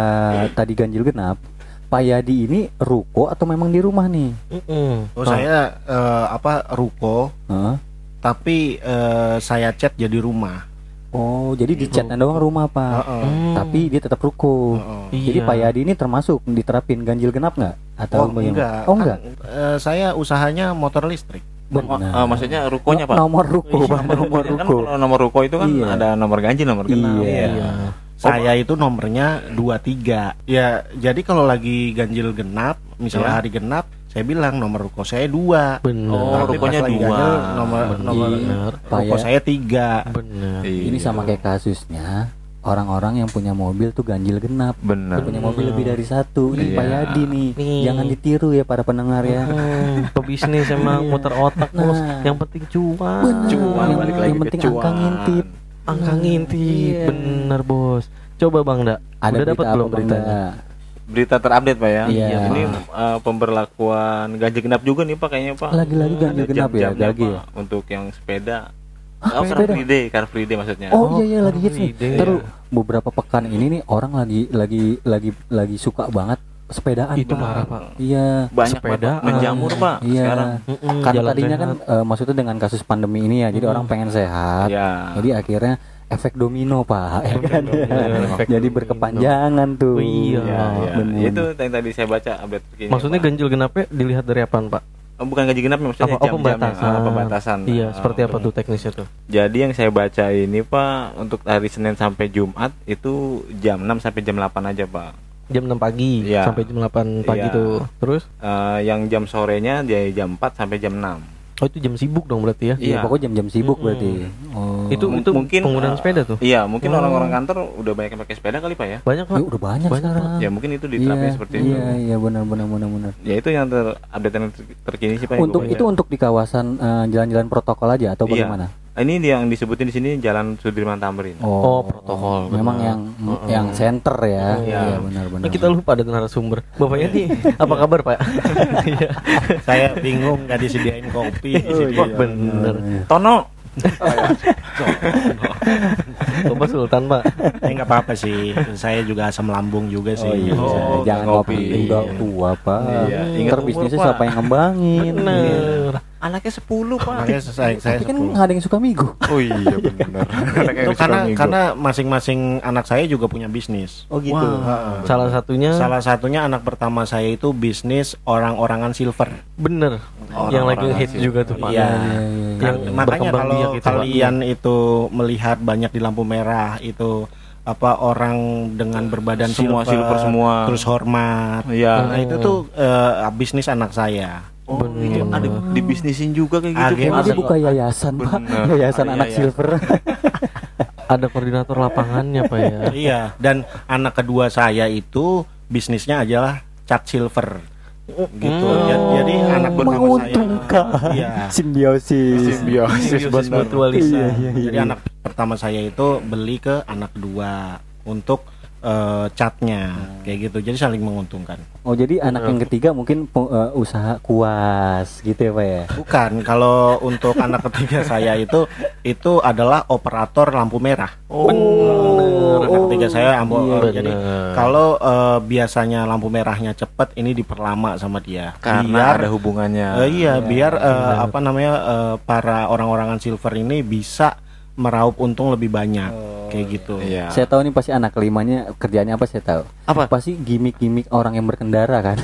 tadi ganjil genap, Pak Yadi ini ruko atau memang di rumah nih? Mm-mm. oh saya eh, apa ruko Hah? tapi eh, saya chat jadi rumah Oh, jadi di catnya doang rumah pak, Heeh. Hmm. tapi dia tetap ruko. Heeh. Jadi Iya. Pak Yadi ini termasuk diterapin ganjil genap nggak? Atau Oh enggak. Oh enggak. Kan, eh, saya usahanya motor listrik. Oh, eh, maksudnya rukonya pak Nomor ruko, Iya, Pak. nomor kan ruko. kalau nomor ruko itu kan Iya. ada nomor ganjil nomor genap Iya. Iya. Saya itu nomornya 23. Ya, jadi kalau lagi ganjil genap, misalnya Ya. hari genap, saya bilang nomor ruko saya dua. Bener. Oh, Tapi rukonya dua. ganjil, nomor nomor Bener. ruko Pak, ya. saya tiga. Bener. Ini sama kayak kasusnya orang-orang yang punya mobil tuh ganjil genap. bener Dia punya mobil lebih dari satu. Ini Iya. Pak Yadi nih. Nih. Jangan ditiru ya para pendengar ya. Hmm, pebisnis emang Iya. muter otak bos. Nah. Yang penting cuan. Bener. cuan Yang- balik lagi yang ke penting cuan. angka ngintip. Angka ngintip, Iya. bener bos. Coba bang Da, Ada udah dapat berita belum beritanya? Berita terupdate pak ya Iya. ini eh, pemberlakuan ganjil genap juga nih pak kayaknya pak Lagi-lagi ganjil genap ya, lagi ya? Pak, untuk yang sepeda oh, car sepeda? free day car free day maksudnya Oh, iya iya lagi hits nih. Terus beberapa pekan ini nih orang lagi lagi lagi lagi suka banget sepedaan. Itu Pak. parah, Pak. Iya. banyak banget menjamur pak Iya. sekarang Karena jalan tadinya sehat. kan eh, maksudnya dengan kasus pandemi ini ya, jadi orang pengen sehat. ya Jadi akhirnya efek domino pak, (laughs) ya kan? Bener, efek jadi domino. berkepanjangan tuh. Oh, iya. ya, ya. bener. itu yang tadi saya baca update Maksudnya ganjil genapnya dilihat dari apaan pak? Oh, bukan ganjil genap maksudnya Apa, oh, jam-jamnya. pembatasan. Ah, pembatasan Iya, Ah, seperti apa tuh teknisnya tuh? Jadi yang saya baca ini Pak untuk hari Senin sampai Jumat itu jam 6 sampai jam 8 aja Pak. Jam 6 pagi Iya. sampai jam 8 pagi Iya. tuh. Terus? Eh, yang jam sorenya dari jam 4 sampai jam 6. Oh itu jam sibuk dong berarti ya? Iya, Iya. pokoknya jam-jam sibuk Mm-mm. berarti. Oh. Itu M- itu mungkin, penggunaan eh, sepeda tuh? Iya, mungkin Oh. orang-orang kantor udah banyak yang pakai sepeda kali Pak ya. Banyak pak? Ya, udah banyak, Banyak, sekarang. Ya mungkin itu diterapin iya, seperti iya, itu. Iya, benar benar benar benar. Ya itu yang ter update yang ter- terkini sih Pak. Untuk itu untuk di kawasan eh, jalan-jalan protokol aja atau Iya. Ini yang disebutin di sini Jalan Sudirman Tamrin. Oh, protokol, Memang benar. yang Heeh. yang center ya. Iya. Iya, benar benar. Nah, kita lupa ada narasumber. Bapaknya nih apa kabar pak? Iya. Saya bingung nggak disediain kopi. di Oh, iya, bener. Tono. Bapak Sultan pak. Eh nggak apa-apa sih. Saya juga asam lambung juga sih. Oh, iya. Oh, jangan ngopi udah tua pak. Iya, ingat Ntar bisnisnya siapa yang ngembangin? Bener. Anaknya 10 Pak. Makanya saya, saya Tapi kan 10. nggak ada yang suka migo. Oh iya (laughs) benar. itu karena karena masing-masing anak saya juga punya bisnis. Oh gitu. Heeh. Salah satunya Salah satunya anak pertama saya itu bisnis orang-orangan silver. bener. yang lagi hits sih. juga tuh pak. Iya. Yang Kan, makanya kalau biak itu, Pak. kalian itu melihat banyak di lampu merah itu apa orang dengan berbadan Semua silver semua. terus hormat. Iya. Nah, itu tuh eh, bisnis anak saya. Oh, Bener. iya, ada dibisnisin juga kayak gitu. Kayaknya dia buka yayasan pak, Bener. (laughs) yayasan Ah, iya, anak iya. silver. (laughs) Ada koordinator lapangannya pak ya. (laughs) Iya, dan anak kedua saya itu bisnisnya adalah cat silver. Gitu. Hmm. Ja- Jadi anak pertama saya. Iya. Simbiosis. Simbiosis Simbiosis bener. mutualis. Iya, iya, iya. Jadi anak pertama saya itu beli ke anak kedua untuk eh, catnya kayak gitu. Jadi saling menguntungkan. Oh jadi anak yang ketiga mungkin eh, usaha kuas gitu ya pak ya? Bukan, kalau untuk anak ketiga saya itu itu adalah operator lampu merah. Oh, bener. Anak ketiga saya ambo, iya, eh, jadi bener. kalau eh, biasanya lampu merahnya cepat ini diperlama sama dia. Karena Biar- ada hubungannya. Eh, iya, biar eh, apa namanya eh, para orang-orangan silver ini bisa meraup untung lebih banyak kayak gitu. Iya. Saya tahu nih pasti anak kelimanya kerjanya apa saya tahu. Apa? Pasti gimmick-gimmick orang yang berkendara kan?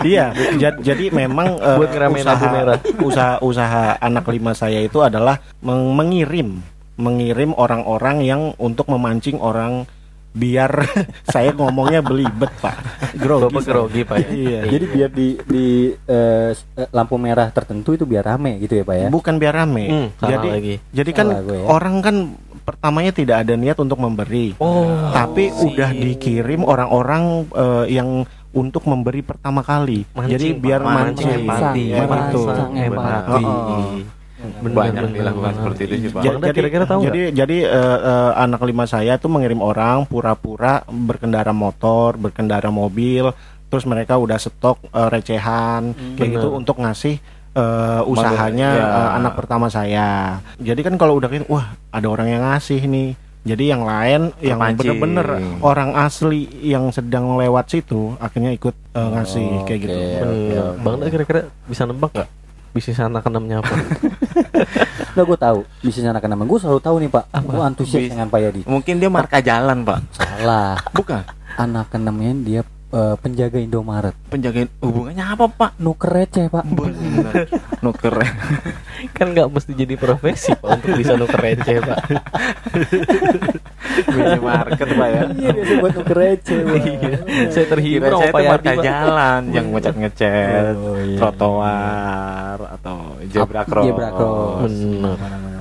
Iya, (laughs) ja- jadi memang eh, Buat ngeramein lampu usaha, merah. usaha usaha anak lima saya itu adalah meng- mengirim mengirim orang-orang yang untuk memancing orang biar (laughs) saya ngomongnya belibet pak grogi Bapak grogi pak ya. iya Jadi biar di di eh, eh, lampu merah tertentu itu biar rame gitu ya pak ya? bukan biar rame Hmm, jadi lagi. jadi kan ya. orang kan pertamanya tidak ada niat untuk memberi Oh, tapi udah dikirim orang-orang eh, yang untuk memberi pertama kali Mancing, jadi biar Mancing mancing empati, Ya, empati. gitu. Mancing empati. Heeh. Bener, Banyak bener, dilakukan bener. seperti itu sih, Pak. Ja- Bang, kira-kira tahu jadi jadi eh, eh, anak lima saya tuh mengirim orang pura-pura berkendara motor, berkendara mobil, terus mereka udah stok eh, recehan kayak Bener. gitu untuk ngasih eh, usahanya ya. eh, anak pertama saya. Jadi kan kalau udah gitu, wah ada orang yang ngasih nih. Jadi yang lain yang Terpancing. bener-bener orang asli yang sedang lewat situ akhirnya ikut eh, ngasih kayak gitu. Oke. Bener. Bang kira-kira bisa nebak nggak bisnis anak enamnya apa? (laughs) Enggak gue tahu bisnis anak enam gue selalu tahu nih pak gue antusias Bis- dengan Pak Yadi Mungkin dia marka jalan, Pak. salah (laughs) Bukan. anak enamnya dia eh, penjaga Indomaret Penjaga hubungannya apa, Pak? nuker receh pak Bener. (laughs) Nu keren. kan nggak mesti jadi profesi pak untuk bisa nuker receh pak Minimarket, Pak ya. iya biasa buat nuker receh Pak. Iya. saya terhibur sama saya Pak Yadi marka pak jalan yang ngecat-ngecat Oh, iya. trotoar zebra Ap- cross. zebra cross. Bener. Benar-benar.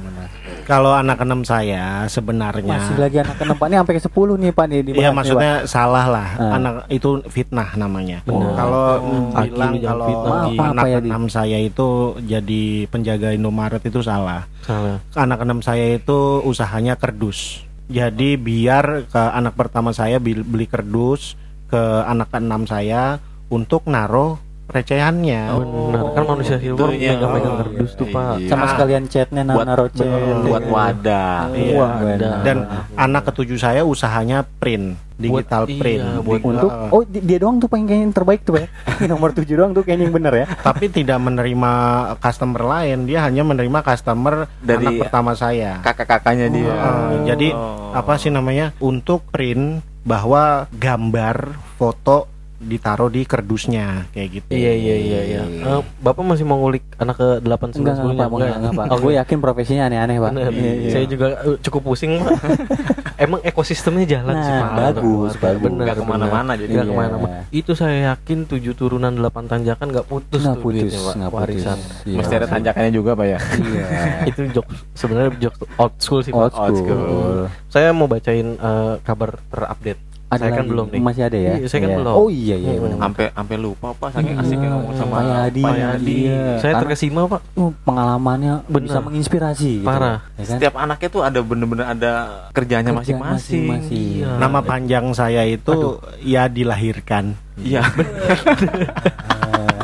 Kalau anak enam saya sebenarnya masih lagi anak enam pak ini sampai ke 10 nih pak nih Iya nih, maksudnya salah lah Ah. anak itu fitnah namanya. Benar. Kalau Oh. bilang kalau anak ya, Di? enam saya itu jadi penjaga Indomaret itu salah. salah Anak enam saya itu usahanya kerdus. Jadi biar ke anak pertama saya beli, beli kerdus ke anak keenam saya untuk naruh recehannya. benar kan manusia silver Itu ya. megang-megang Oh, kardus tuh iya. pak sama Ah. sekalian chatnya na- buat naruh chat buat wadah. Iya. Wadah. Dan anak ketujuh saya usahanya print, digital Buat- print. iya, buat- untuk oh di- dia doang tuh pengen yang terbaik tuh pak ya (laughs) nomor 7 doang tuh kayaknya yang bener ya tapi tidak menerima customer lain, dia hanya menerima customer Dari anak pertama saya. Kakak-kakaknya dia. Eh, jadi Oh. apa sih namanya? Untuk print bahwa gambar foto ditaruh di kerdusnya kayak gitu. Iya iya iya iya. Eh, Bapak masih mau ngulik anak ke 8 enggak enggak sebelumnya pak enggak, enggak, pak Oh, gue yakin profesinya aneh-aneh pak Bener. Iya, iya. Saya juga eh, cukup pusing Pak. (laughs) Emang ekosistemnya jalan Nah, sih Pak. bagus, bagus. Bener, Nggak ke mana-mana jadi. Nggak Iya. ke mana-mana. Itu saya yakin tujuh turunan delapan tanjakan nggak putus tuh putus duitnya, Pak. nggak putus Warisan. Iya. Mesti ada tanjakannya juga, Pak ya. iya (laughs) Itu jokes sebenarnya jokes old school sih Pak. Old school, school. Saya mau bacain eh, kabar terupdate. Ada saya kan lagi? belum nih. masih ada ya Iya, saya kan Iya. belum. oh iya iya Hmm. benar Sampai sampai lupa, Pak, saking Iya. asiknya ngomong sama Pak Yadi. Pak Yadi. Iya. Saya Karena- terkesima Pak. Oh, pengalamannya Bener. bisa menginspirasi gitu. Parah. ya kan? Setiap anaknya tuh ada bener-bener ada kerjanya masing-masing. masing-masing. Iya. Nama panjang saya itu ya dilahirkan. Iya. (laughs)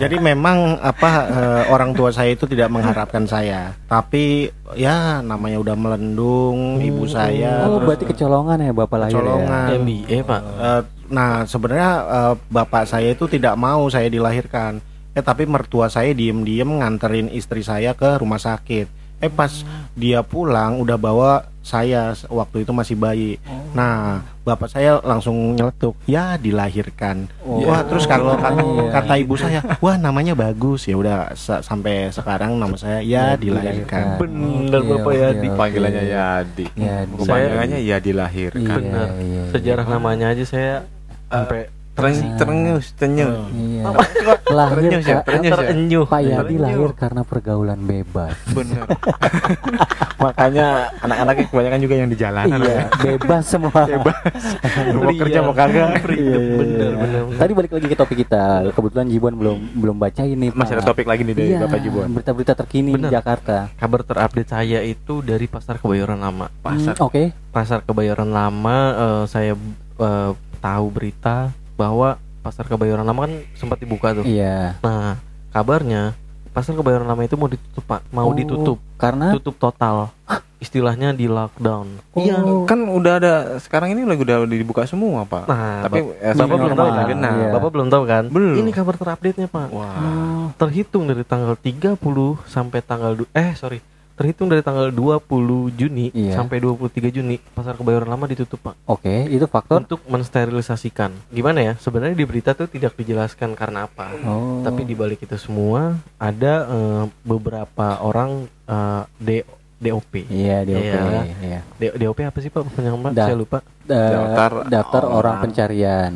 Jadi memang apa eh, orang tua saya itu tidak mengharapkan saya, tapi ya namanya udah melendung ibu saya. oh terus, berarti kecolongan ya bapak lahir Kecolongan. ya MBA Pak. eh, nah sebenarnya eh, bapak saya itu tidak mau saya dilahirkan. Eh tapi mertua saya diem-diem nganterin istri saya ke rumah sakit. Eh pas dia pulang udah bawa saya waktu itu masih bayi. Nah bapak saya langsung nyeletuk, ya dilahirkan. Oh. Wah terus kalau kata, Iya. kata ibu saya, wah namanya bagus ya udah sa- sampai sekarang nama saya ya dilahirkan. dilahirkan. Bener, Oke, Bapak Yadi. oke. Panggilannya Yadi. Yadi. Kepanjangannya ya dilahirkan. Iya, Bener. iya, iya. Sejarah namanya aja saya sampai Tereng. Iya. Terenyuh lahir ya, Kak. terenyuh ya. terenyuh. Pak Yadi Terenyuh. lahir karena pergaulan bebas Bener. (laughs) Makanya anak-anaknya kebanyakan juga yang di jalanan. iya bebas semua Bebas. (laughs) mau kerja mau kagak. Iya, iya, Bener, iya. bener, bener. Tadi balik lagi ke topik kita. Kebetulan Jibon belum belum baca ini. Masih ada topik lagi nih dari Iya, Bapak Jibon. Berita-berita terkini Bener. di Jakarta. Kabar terupdate saya itu dari Pasar Kebayoran Lama. Pasar. Hmm, Oke. Pasar Kebayoran Lama eh, saya eh, tahu berita bahwa Pasar Kebayoran Lama kan sempat dibuka tuh. Iya. Nah, kabarnya Pasar Kebayoran Lama itu mau ditutup, Pak. Mau Oh, ditutup, Karena tutup total. Istilahnya di lockdown. Iya, Oh. kan udah ada sekarang ini lagi udah dibuka semua, Pak. Nah, Tapi Bap- eh, Bapak sebelum belum tahu kan? genap. Iya. Bapak belum tahu kan? Belum. Ini kabar terupdate-nya, Pak. Wah. Oh, Terhitung dari tanggal 30 sampai tanggal eh sorry, terhitung dari tanggal 20 Juni Iya. sampai 23 Juni Pasar Kebayoran Lama ditutup, Pak. Oke, itu faktor. Untuk mensterilisasikan. Gimana ya? Sebenarnya di berita tuh tidak dijelaskan karena apa. Oh. Tapi di balik itu semua ada eh, beberapa orang eh, D- DOP. Iya, oke. Iya. Iya. D- DOP apa sih Pak? Panjang Pak? Da- Saya lupa. Da- Daftar daftar orang orang. pencarian.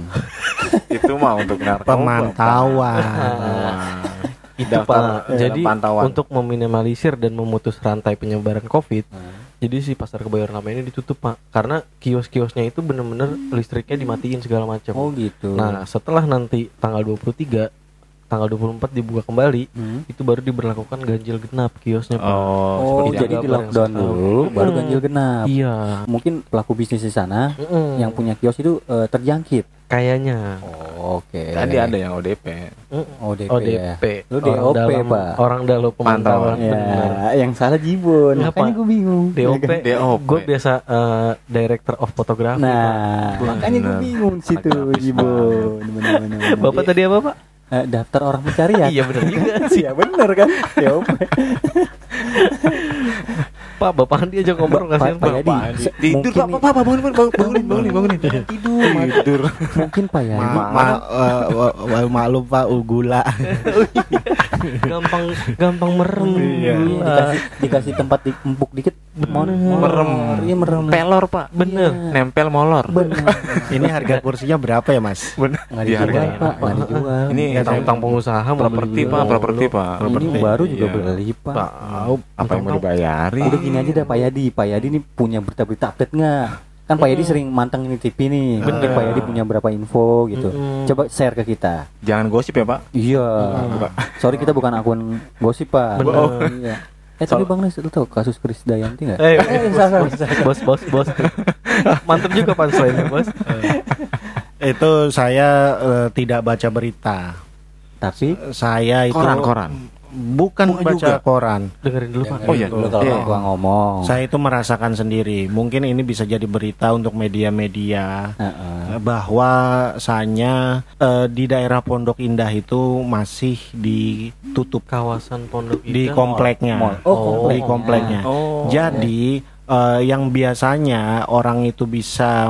(laughs) Itu mah untuk (laughs) narkoba. Pemantauan. (laughs) Itu Pak. eh, Jadi pantauan. untuk meminimalisir dan memutus rantai penyebaran Covid, Hmm. jadi si pasar kebayoran lama ini ditutup Pak. Karena kios-kiosnya itu bener-bener listriknya dimatiin segala macam. Oh gitu. Nah, setelah nanti tanggal 23, tanggal 24 dibuka kembali, Hmm. itu baru diberlakukan ganjil genap kiosnya Pak. Oh, Oh, seperti jadi di lockdown dulu, baru Hmm. ganjil genap. Iya. Mungkin pelaku bisnis di sana Mm-mm. yang punya kios itu eh, terjangkit. kayaknya Oh, Oke. Tadi ada yang ODP. Mm-mm. ODP. ODP. Lu Orang DOP, dalam- Pak. Orang dalam pemantauan. Ya, yang salah Jibon. Iya, Makanya Pak. gue bingung. DOP, (laughs) DOP. gue biasa eh, director of photography. Pak. Nah, makanya gue bingung situ. Bener-bener. Bapak tadi apa Pak? Eh, daftar orang pencarian. Iya benar juga sih. (laughs) Iya bener kan? DOP. (laughs) Pak, Bapak Andi aja ngobrol Pak- kasihan Pak Pak. Tidur pak, pak, pak, bangunin, bangunin, bangunin, bangunin, bangunin. tidur tidur mungkin Pak Yadi Ma- ma- wa- wa- maklum Pak Ugula. gampang gampang merem. Iya. Gila. dikasih dikasih tempat di empuk dikit molor. Merem. iya merem Pelor pak, Bener. nempel molor. bener Ini harga kursinya berapa ya Mas? Bener. nggak Di dijual harganya. pak nggak dijual Ini Tentang pengusaha properti pak, properti pak. ini baru juga Iya. beli pak Tahu Apa yang mau dibayari? udah gini aja dah Pak Yadi Pak Yadi ini punya berita-berita update nggak kan Pak Yadi sering manteng ini TV nih Bener. Pak Yadi punya berapa info gitu coba share ke kita Jangan gosip ya pak. iya sorry kita bukan akun gosip Pak Bener. Oh, iya. eh tapi Bang Nes lu tahu kasus Kris Dayanti nggak Eh, salah, bos, bos, bos, bos. Mantep juga punchline bos. Itu saya eh, tidak baca berita. tapi Saya itu Koran, koran. Bukan Bukan baca juga. koran. Dengerin dulu Pak. Oh, iya. dulu kalau Iya. gua ngomong Saya itu merasakan sendiri. Mungkin ini bisa jadi berita untuk media-media Heeh. bahwa saya eh, di daerah Pondok Indah itu masih ditutup Kawasan Pondok Indah. di kompleknya. Mall. Oh, komplek. di kompleknya. Oh. Jadi eh, yang biasanya orang itu bisa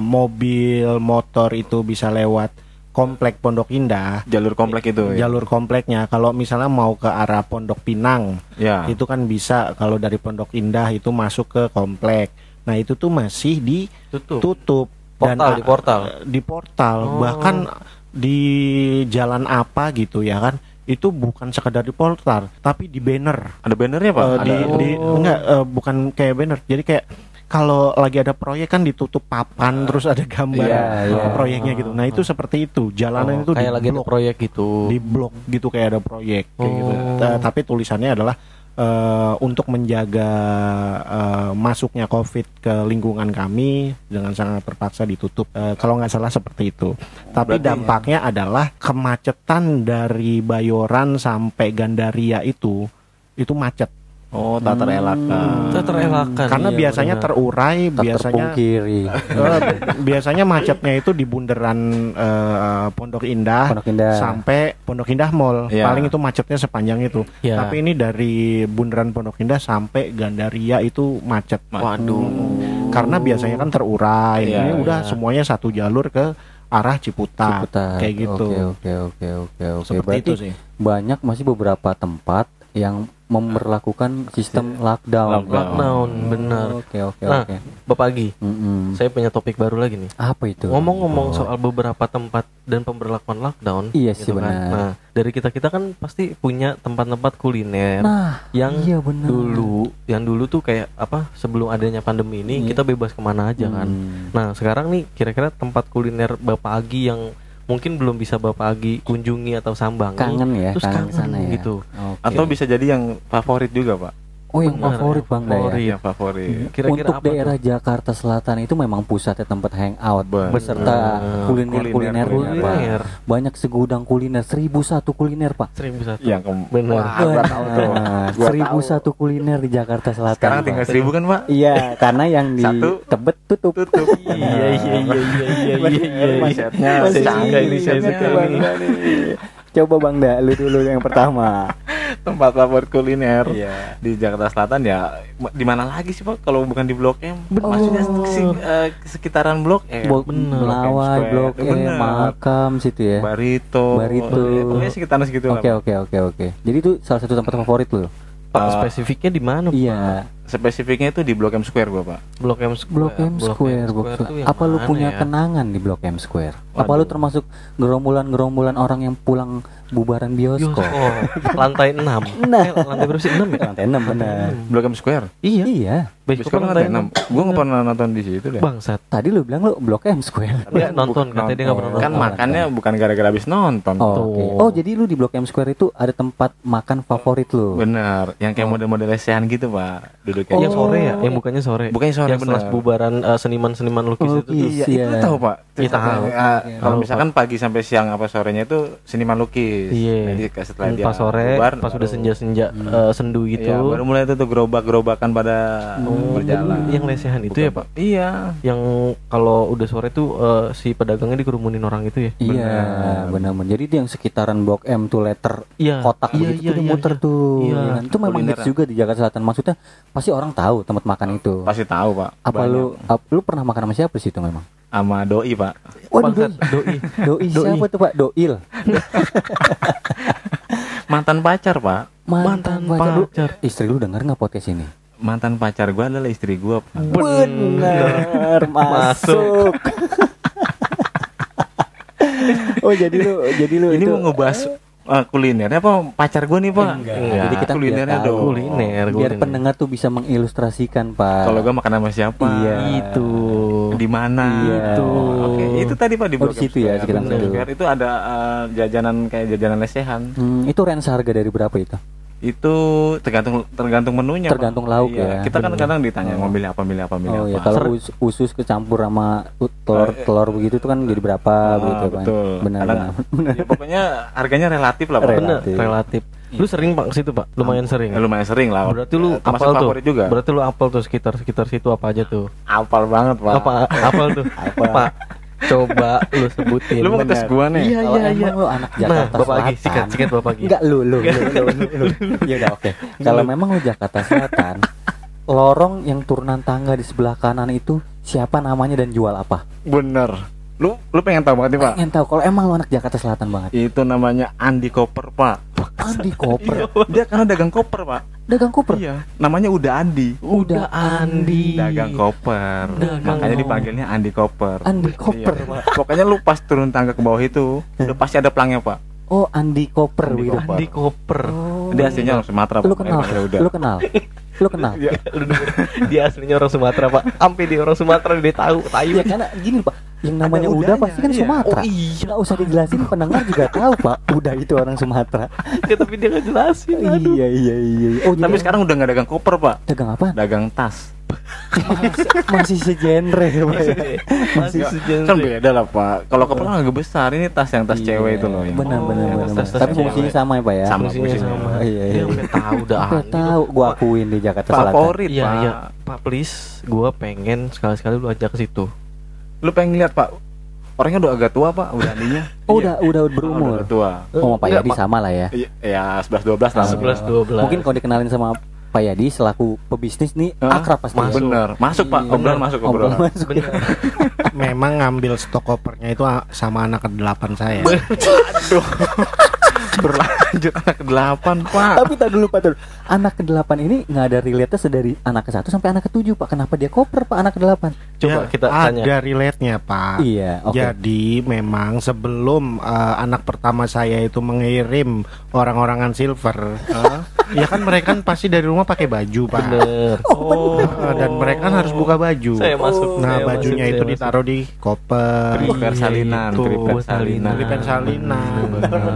mobil, motor itu bisa lewat komplek Pondok Indah, Jalur komplek itu. ya? jalur kompleknya. Kalau misalnya mau ke arah Pondok Pinang, Ya. itu kan bisa kalau dari Pondok Indah itu masuk ke komplek. Nah itu tuh masih Tutup. ditutup Portal, ah, di portal. di portal Oh. bahkan di jalan apa gitu ya kan itu bukan sekedar di portal tapi di banner Ada bannernya pak. Eh, di, Ada. di enggak eh, bukan kayak banner jadi kayak kalau lagi ada proyek kan ditutup papan terus ada gambar iya. eh, proyeknya gitu nah itu seperti itu jalanan Oh, itu kayak lagi ada diblok proyek gitu. di blok gitu kayak ada proyek kayak gitu. Oh. Ta- tapi tulisannya adalah eh, untuk menjaga eh, masuknya COVID ke lingkungan kami dengan sangat terpaksa ditutup. Eh, kalau nggak salah seperti itu. Tapi Berarti- dampaknya adalah kemacetan dari Bayoran sampai Gandaria itu itu macet. Oh, tak terelakkan. Kita terelakkan. Karena iya, biasanya benar. terurai, tak biasanya terpungkiri eh, biasanya macetnya itu di bundaran eh, Pondok Indah Pondok Indah sampai Pondok Indah Mall. Iya. Paling itu macetnya sepanjang itu. Iya. Tapi ini dari bundaran Pondok Indah sampai Gandaria itu macet. Waduh. Karena biasanya kan terurai. Iya, ini iya. udah semuanya satu jalur ke arah Ciputat. Ciputat. Kayak gitu. Oke oke oke oke oke. Seperti Berarti itu sih. banyak masih beberapa tempat yang memperlakukan sistem lockdown. Lockdown. Lockdown, benar. Oke oke Nah, oke. Bapak Agi, Mm-mm. saya punya topik baru lagi nih. Apa itu? Ngomong-ngomong Oh. soal beberapa tempat dan pemberlakuan lockdown, Iya sih, kan. benar. Nah, dari kita kita kan pasti punya tempat-tempat kuliner Nah, yang iya benar. dulu, yang dulu tuh kayak apa? Sebelum adanya pandemi ini Iya. kita bebas ke mana aja kan. Hmm. Nah, sekarang nih kira-kira tempat kuliner Bapak Agi yang mungkin belum bisa Bapak Agi kunjungi atau sambangi, kangen ya, terus kangen kangen sana ya. gitu. Oke. Atau bisa jadi yang favorit juga pak. Oh, yang Benar, favorit yang Bang Daya. favorit. Yang favorit. Kira-kira Untuk apa daerah tuh? Jakarta Selatan itu memang pusatnya tempat hangout Benar. beserta kuliner-kuliner Kuliner, kuliner. Banyak segudang kuliner, seribu satu kuliner pak. Seribu satu. Yang ke- Benar. Nah, seribu satu kuliner di Jakarta Selatan. Sekarang Pak. tinggal seribu kan pak? Iya, karena yang di Satu. Tebet tutup. Tutup. Iya iya iya iya iya iya iya. Risetnya Masih Coba Bang Da, lu dulu yang pertama. tempat favorit kuliner Iya. di Jakarta Selatan ya di mana lagi sih pak kalau bukan di Blok M maksudnya si- eh, sekitaran Blok M bener. Melawai, Blok Blok M Bener. Makam situ ya. Barito Barito. Ya, pokoknya sekitaran segitu Oke oke oke oke. Jadi itu salah satu tempat favorit lu. Pak Eh, spesifiknya di mana? Pak? Iya. spesifiknya itu di Blok M Square gua pak Blok M Square. Blok M Square. Blok tuh yang Apa lu punya ya? kenangan di Blok M Square? Apa lu Waduh. termasuk gerombolan-gerombolan orang yang pulang bubaran bioskop? Bioskop. Lantai 6 Nah. Eh, lantai berapa sih? 6 ya? Lantai enam benar. Blok M Square Iya. Iya. Bioskop Bioskop lantai 6 gua nggak pernah nonton di situ deh Bangsat. Tadi lu bilang lu Blok M Square. Dia nonton, katanya dia nggak pernah kan nonton. makannya bukan gara-gara habis nonton Oh, Tuh. oke. oh, jadi lu di Blok M Square itu ada tempat makan favorit lu. bener yang kayak model-model lesehan gitu pak duduknya Yang sore ya? Yang bukannya sore. Bukannya sore, Yang setelah benar. bubaran eh, seniman-seniman lukis itu tuh. Lukis. Iya, Iya. itu tahu pak. Iya, tahu. Eh, Kalau Tahu, misalkan pagi sampai siang apa sorenya itu seniman lukis. Iya. Jadi setelah dia Pas sore, bubar, pas udah senja-senja eh, sendu gitu. Iya, baru mulai itu tuh gerobak-gerobakan pada Oh, berjalan. Yang lesehan itu ya, Pak? Iya. Yang kalau udah sore tuh eh, si pedagangnya dikerumunin orang itu ya. Iya, benar-benar. Jadi itu yang sekitaran Blok M tuh letter Iya. kotak iya, begitu iya, tuh iya, muter iya. tuh. Iya. ya kan? Itu memang hits ya? juga di Jakarta Selatan. Maksudnya pas pasti orang tahu tempat makan itu. Pasti tahu, Pak. Apa Banyak. lu ap- lu pernah makan sama siapa di situ memang? sama doi, Pak? Waduh, Bangsat, (laughs) doi. Doi siapa tuh Pak? Doil. (laughs) Mantan pacar, Pak. Mantan Lu- pacar. Istri lu denger nggak podcast ini? Mantan pacar gua adalah istri gua, Pak. Benar, (laughs) masuk. (laughs) oh jadi lu jadi lu Ini itu mau ngebahas eh, kulinernya apa pacar gua nih, Pak? Enggak. Enggak. Jadi kita Kulinernya dong. Kuliner, biar kuliner. pendengar tuh bisa mengilustrasikan Pak. Kalau gua makan sama siapa? Iya. Itu. Di mana? Iya. Itu. Oke, itu tadi Pak di Oh, situ ya, sekitar. Square Itu ada eh, jajanan kayak jajanan lesehan. Hmm, itu range harga dari berapa itu? Itu tergantung tergantung menunya. Pak. Tergantung lauk Iya, ya. Kita kan kadang ditanya Oh. mau milih apa, milih apa, milih Oh ya, apa. kalau us- usus kecampur sama telur telur begitu tuh kan jadi berapa Ah, begitu kan. betul. Benar Kadang- benar. (laughs) Ya, pokoknya harganya relatif lah, Pak. Bener, Relatif. relatif. Lu sering Pak ke situ, Pak? Lumayan sering. Ya, lumayan sering lah. Berarti lu Eh, termasuk apal tuh. juga. Berarti lu apal tuh sekitar sekitar situ apa aja tuh? Apal banget, Pak. Apa apal tuh? (laughs) Pak, coba lu sebutin. Lu mau ngetes gua nih? Iya, iya, iya. lu anak Nah, Jakarta Bapak Agi, Selatan. sikat, sikat Bapak Agi. Enggak lu lu lu lu, lu, lu. Ya udah oke. Kalau memang lu Jakarta Selatan, lorong yang turunan tangga di sebelah kanan itu siapa namanya dan jual apa? Bener. Lu lu pengen tahu banget nih, Pak? Pengen tahu kalau emang lu anak Jakarta Selatan banget. Itu namanya Andi Koper, Pak. Andi koper, (laughs) Dia karena dagang koper, Pak. dagang koper. Iya, namanya udah Andi. Udah Andi. Dagang koper. Dagang Makanya dipanggilnya Andi Koper. Andi koper, Iya. Pak. Pokoknya lu pas turun tangga ke bawah itu, udah pasti ada pelangnya, Pak. Oh, Andi koper Andi gitu. Koper. Di koper. Oh. Dia aslinya orang Sumatera, Lu Pak. kenal? Ya udah. Lu kenal? (laughs) Lu kenal? Lu denger, dia aslinya orang Sumatera, Pak. Sampai dia orang Sumatera dia tahu, tahu. Ya karena gini Pak, yang namanya Ada Uda udahnya, pasti kan iya. Sumatera. Oh iya. Nggak usah dijelasin, pendengar juga tahu Pak. Uda itu orang Sumatera. (laughs) Ya, tapi dia nggak jelasin. aduh. iya iya iya. Oh, Tapi jadi sekarang udah nggak dagang koper, Pak. dagang apa? Dagang tas. Masih, (laughs) masih segenre Pak. ya. Masih Nggak, sejenis. Kan beda lah, Pak. Kalau koper kan agak besar, ini tas yang tas Iya, cewek itu loh. yang- Benar Oh. Tapi fungsinya sama ya Pak ya. Sama. Fungsinya sama. Iya, iya. Udah tahu dah. Udah Andi. tahu, gua akuin di Jakarta Selatan. Favorit, Iya, Pak. iya. Pak, please, gua pengen sekali-sekali lu ajak ke situ. Lu pengen lihat, Pak? Orangnya udah agak tua, Pak, udah. (laughs) Oh, Iya. udah udah Oh, berumur. udah tua. Oh, sama Pak Yadi sama lah ya. Iya, Ya, 11 12 lah. 11 12. Mungkin kalau dikenalin sama Pak Yadi selaku pebisnis nih Hah? akrab pasti. Masuk. Bener. Masuk, Pak. Iya. Obrolan masuk Obrolan obrolan. masuk. Bener. Memang ngambil stok kopernya itu sama anak ke-8 saya. Aduh. (laughs) Berlanjut anak ke-8, Pak. Tapi tak dulu Pak dulu. Anak ke-8 ini nggak ada relate dari anak ke-1 sampai anak ke-7 Pak. Kenapa dia koper Pak anak ke-8? Coba Ya, kita tanya. Ada relate-nya, Pak. Iya, oke. Jadi memang sebelum eh, anak pertama saya itu mengirim orang-orangan silver, eh, (laughs) ya kan mereka kan pasti dari rumah pakai baju, Pak. Bener. Oh, Eh, dan mereka kan harus buka baju. Saya masuk. Nah, saya bajunya masuk, itu saya ditaruh di koper. Triper salinan, Gitu. triper salinan. Triper salinan.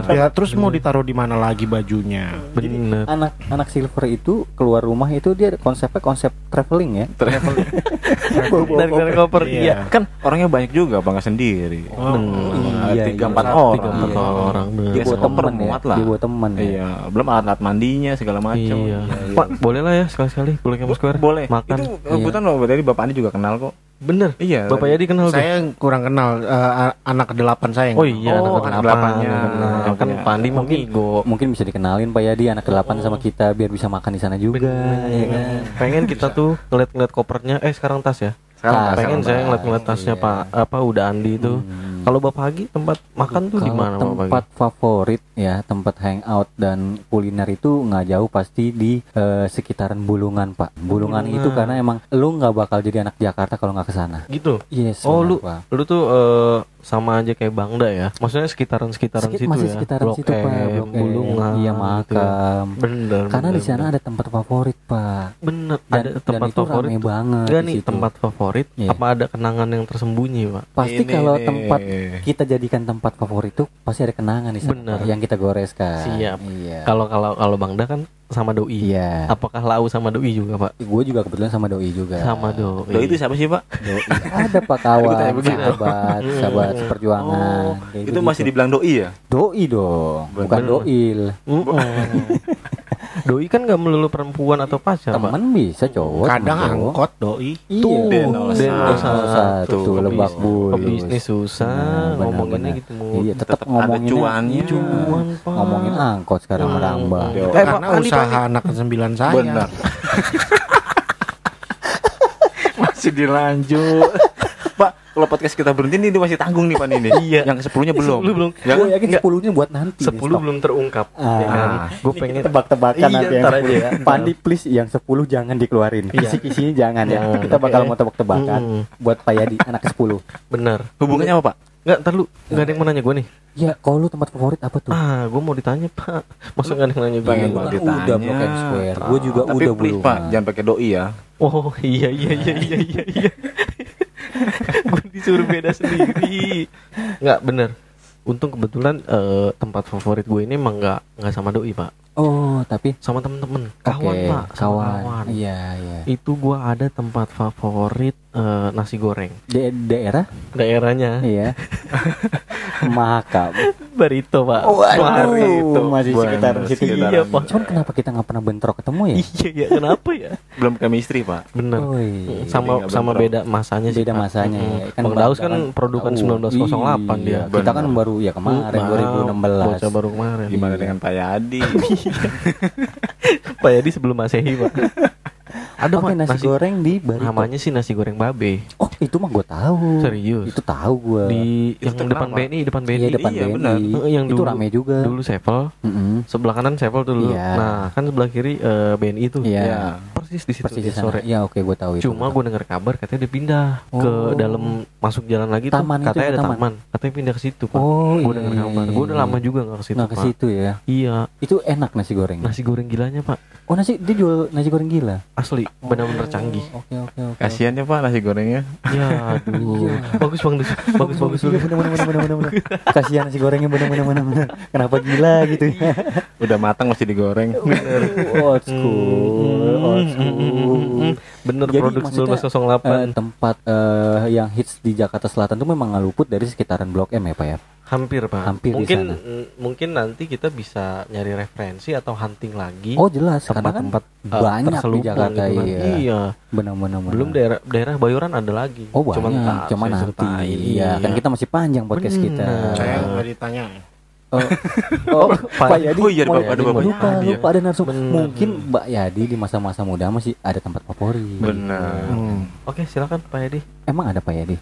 Ya terus mau ditaruh di mana lagi bajunya? masuk. Bener. Anak anak silver itu keluar rumah itu dia konsepnya konsep traveling ya. Traveling. (laughs) Dari dari koper Iya. iya. kan orangnya banyak juga, Pak, nggak sendiri. Oh, iya, tiga iya. empat orang. Tiga empat Iya. orang. bener. Dia Iya, bawa sekoper temen ya. muat lah. Dia bawa temen ya. Iya, belum alat-alat mandinya segala macam. Iya. Pak, boleh lah ya sekali-sekali Blok M Square. Boleh. Makan. Itu kebetulan loh, dari Bapak Andi juga kenal kok. Bener. Iya. Bapak Yadi kenal tuh. Saya kurang kenal a- anak ke-8 saya. yang Oh iya, Oh, anak anak delapan. delapannya. Kenal. Kan Iya. Pandi Mungkin- ngigo. Mungkin bisa dikenalin Pak Yadi anak ke-8 sama kita biar bisa makan di sana juga ya kan. Pengen kita tuh ngeliat-ngeliat kopernya. Eh sekarang tas ya. Sekarang Ah, tas, Pengen sekarang saya ngeliat-ngeliat tasnya Iya. Pak apa udah Andi itu. Hmm. Kalau Bapak Hagi tempat makan tuh di mana Bapak tempat favorit ya tempat hangout dan kuliner itu nggak jauh pasti di eh, sekitaran Bulungan Pak Bulungan Bulungan. itu karena emang lu nggak bakal jadi anak Jakarta kalau nggak ke sana Gitu. yes Oh, benar, lu Pak. lu tuh eh, sama aja kayak Bangda ya. Maksudnya sekitaran-sekitaran Sekit- situ masih ya. sekitaran Blok situ Pak M, Blok M, Bulungan. iya gitu ya. makam Bener. karena bener, di sana bener. ada tempat favorit Pak bener dan, ada dan tempat itu favorit. rame banget Enggak di nih tempat favorit Iya. apa ada kenangan yang tersembunyi, Pak? pasti kalau nih. Tempat kita jadikan tempat favorit tuh pasti ada kenangan di sana yang kita goreskan Siap. iya Kalau kalau kalau Bangda kan sama doi. iya Apakah Lau sama doi juga, Pak? gue juga kebetulan sama doi juga Sama doi. Loh itu siapa sih, Pak? Doi. ada pak kawan sahabat Hmm. sahabat seperjuangan Oh, itu gitu. masih dibilang doi ya? doi dong bukan Bener. doil. (laughs) doi kan nggak melulu perempuan atau pacar, Pak. temen bisa cowok Kadang cowok. angkot doi. iya Denol Denol satu, satu. tuh lebak bulus Pebisnis susah Nah, ngomonginnya gitu iya tetap ngomongin cuannya. Cuan, Pak. ngomongin angkot sekarang Hmm. merambah Yo. Karena Pak usaha Pak anak ke-9 saya. Benar. (laughs) Masih dilanjut. (laughs) Kalau podcast kita berhenti nih dia masih tanggung nih Pak ini. (laughs) Iya. Yang kesepuluhnya belum. Sepuluh belum. Ya gue yakin Nggak. 10 nya buat nanti nih, Sepuluh stok. belum terungkap. Ah. ya kan? Gue pengen tebak-tebakan Iya, nanti yang ntar aja 10. ya. Pandi please yang 10 jangan dikeluarin. Iya. Kisi-kisinya jangan ya. Jangan. Kita bakal mau tebak-tebakan buat Pak Yadi anak ke-10. bener. Hubungannya apa Pak? Enggak, ntar lu Enggak ada yang mau nanya gue nih. Ya, kalau lu tempat favorit apa tuh? Ah, gue mau ditanya pak. Masa nggak ada yang nanya gue? Pengen banget ditanya. udah Blok M Square. Gue juga Tapi udah please belum. Pak, jangan pakai doi ya. Oh iya iya iya iya iya. iya. (laughs) gue disuruh beda sendiri. Nggak bener. Untung kebetulan eh, tempat favorit gue ini emang nggak nggak sama doi pak, Oh, tapi sama temen-temen, kawan Oke, pak, sama kawan. Iya, iya. Itu gue ada tempat favorit eh, nasi goreng. Di daerah? Daerahnya Iya. (laughs) Makam. Barito pak. Waduh, masih Bener, sekitar situ. Iya, Pak. Cuman kenapa kita nggak pernah bentrok ketemu ya? Iya ya kenapa ya? Belum chemistry Pak. Bener. Oh, iya. sama Jadi sama bentrok. beda masanya sih Beda Pak. masanya ya. Bang Daus kan produkan tahu. 1908 dia Iya, Kita kan Benar. baru ya kemarin Wow, 2016. bocah baru kemarin Gimana Iya. dengan Pak Yadi? (laughs) Pak Yadi sebelum masehi pak (laughs) ada Oke, Pak, nasi, goreng di Barito. namanya sih nasi goreng babe Oh, itu mah gue tahu. Serius? Itu tahu gue. di Itu yang depan. BNI depan BNI Iya, depan Iya, BNI. benar. Eh, yang itu dulu- rame juga. dulu Sevel Mm-mm. sebelah kanan Sevel dulu Iya. nah kan sebelah kiri eh, BNI tuh Iya. Ya. persis di situ Persis di sore Iya, oke gue tahu itu. cuma gue dengar kabar katanya dia pindah ke Oh. dalam masuk jalan lagi Taman itu tuh katanya ya, ada taman? taman. katanya pindah ke situ pak Oh, gue iya, dengar iya, kabar iya, gue udah iya. lama juga nggak ke situ Nah, ke situ ya. iya Itu enak nasi goreng. nasi goreng gilanya pak Oh, nasi dia jual nasi goreng gila. asli benar-benar canggih Oke, oke, oke. Kasihan ya Pak nasi gorengnya. Ya aduh bagus bang bagus bagus bagus Iya, bener, bener, bener, bener, bener. Kasihan nasi gorengnya bener bener bener bener. Kenapa gila gitu ya? Udah matang masih digoreng. Old school, old school. bener Jadi produk maksudnya, 1908 Eh, tempat eh, yang hits di Jakarta Selatan tuh memang nggak luput dari sekitaran Blok M ya Pak ya. Hampir pak Hampir di mungkin sana. mm, mungkin nanti kita bisa nyari referensi atau hunting lagi Oh jelas karena kan tempat-tempat eh, banyak di Jakarta gitu kan. iya. iya Benar benar benar. belum daerah daerah Bayoran ada lagi Oh banyak, Cuman cuma, tak saya nanti. ceritain. Iya, kan kita masih panjang podcast Bener. kita. Saya nggak ditanya. Oh, oh, (laughs) Pak- Pak Yadi, oh iya, ada mau- Bapak- ada Bapak lupa, Yadi ya. lupa ada narsum. Mungkin Mbak Yadi di masa-masa muda masih ada tempat favorit. Benar. Hmm. oke silakan Pak Edi Emang ada Pak Yadi?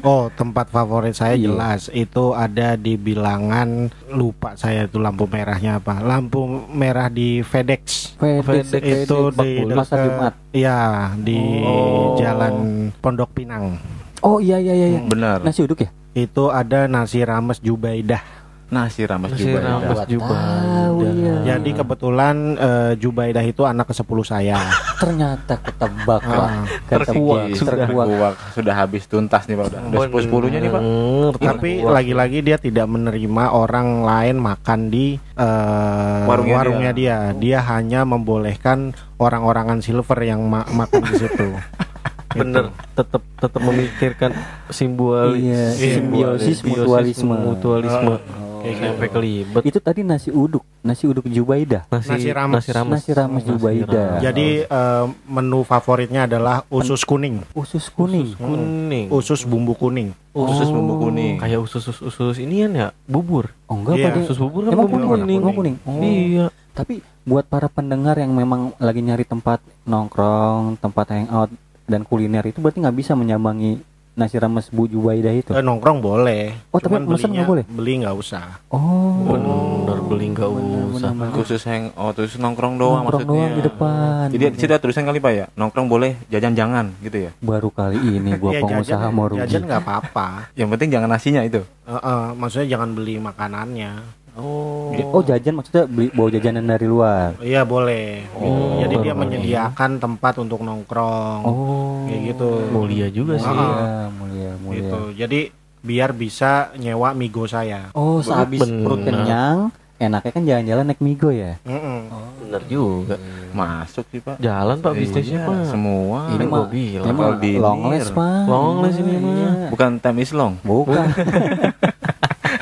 Oh, tempat favorit saya Iya. jelas itu ada di bilangan lupa saya itu lampu merahnya apa? Lampu merah di FedEx. FedEx, FedEx itu FedEx. di Pasar dekat- Jumat. Iya, di Oh. Jalan Pondok Pinang. Oh iya iya iya. iya. Benar. Nasi uduk ya? Itu ada nasi rames Jubaidah. Nasi rames Nasi rames. tahu, ada. iya. Jadi kebetulan eh, Jubaidah itu anak ke-10 saya. (laughs) Ternyata ketebak Pak. Ah, terkuak. Terkuak. Terkuak sudah habis tuntas nih Pak udah. Udah sepuluh sepuluhnya nih Pak. Bener, Tapi terkuak. lagi-lagi dia tidak menerima orang lain makan di eh, Warungnya warungnya, dia. dia. hanya membolehkan orang-orangan silver yang ma- makan di situ. (laughs) bener tetap tetap memikirkan simbol Iya, simbiosis mutualisme. mutualisme Oh. kayak sampai kelibet Itu tadi nasi uduk, nasi uduk Jubaidah. nasi Nasi rames. nasi rames Nasi rames rames. Jadi eh, menu favoritnya adalah usus kuning, Usus kuning. kuning usus bumbu kuning. Usus bumbu Oh. kuning. kayak usus usus usus inian ya bubur Oh enggak Pak, dia- usus bubur kan Emang bubur kuning, kuning, kuning. Oh. iya Tapi buat para pendengar yang memang lagi nyari tempat nongkrong, tempat hangout dan kuliner itu berarti nggak bisa menyambangi nasi rames Bu Jubaidah itu. Eh, nongkrong boleh. Oh, tapi Cuman mesen nggak belinya- boleh? Beli nggak usah. Oh. bener beli nggak usah bener, bener. Khusus hang oh terus nongkrong doang Nongkrong maksudnya. doang di depan. Jadi di situ ada tulisan kali Pak ya, nongkrong boleh, jajan jangan gitu ya. Baru kali ini gua (laughs) Ya, pengusaha jajan, mau rugi. jajan nggak apa-apa. (laughs) Yang penting jangan nasinya itu. Eh, eh, maksudnya jangan beli makanannya. Oh Oh jajan maksudnya beli bawa jajanan dari luar. Iya boleh. Oh, Jadi dia menyediakan tempat untuk nongkrong. Oh. Kayak gitu. mulia juga sih Ah. Mulia, mulia, mulia. Gitu. Jadi biar bisa nyewa migo saya. Oh, sehabis Bener. perut kenyang, enaknya kan jalan-jalan naik migo ya. Mm-mm. bener juga Masuk sih Pak. jalan pak bisnisnya Iya, pak Semua. Ini mah, bilang. ini mah Kalau di longless pak. Longless ini mah. Iya. Bukan time is long. Bukan. (laughs)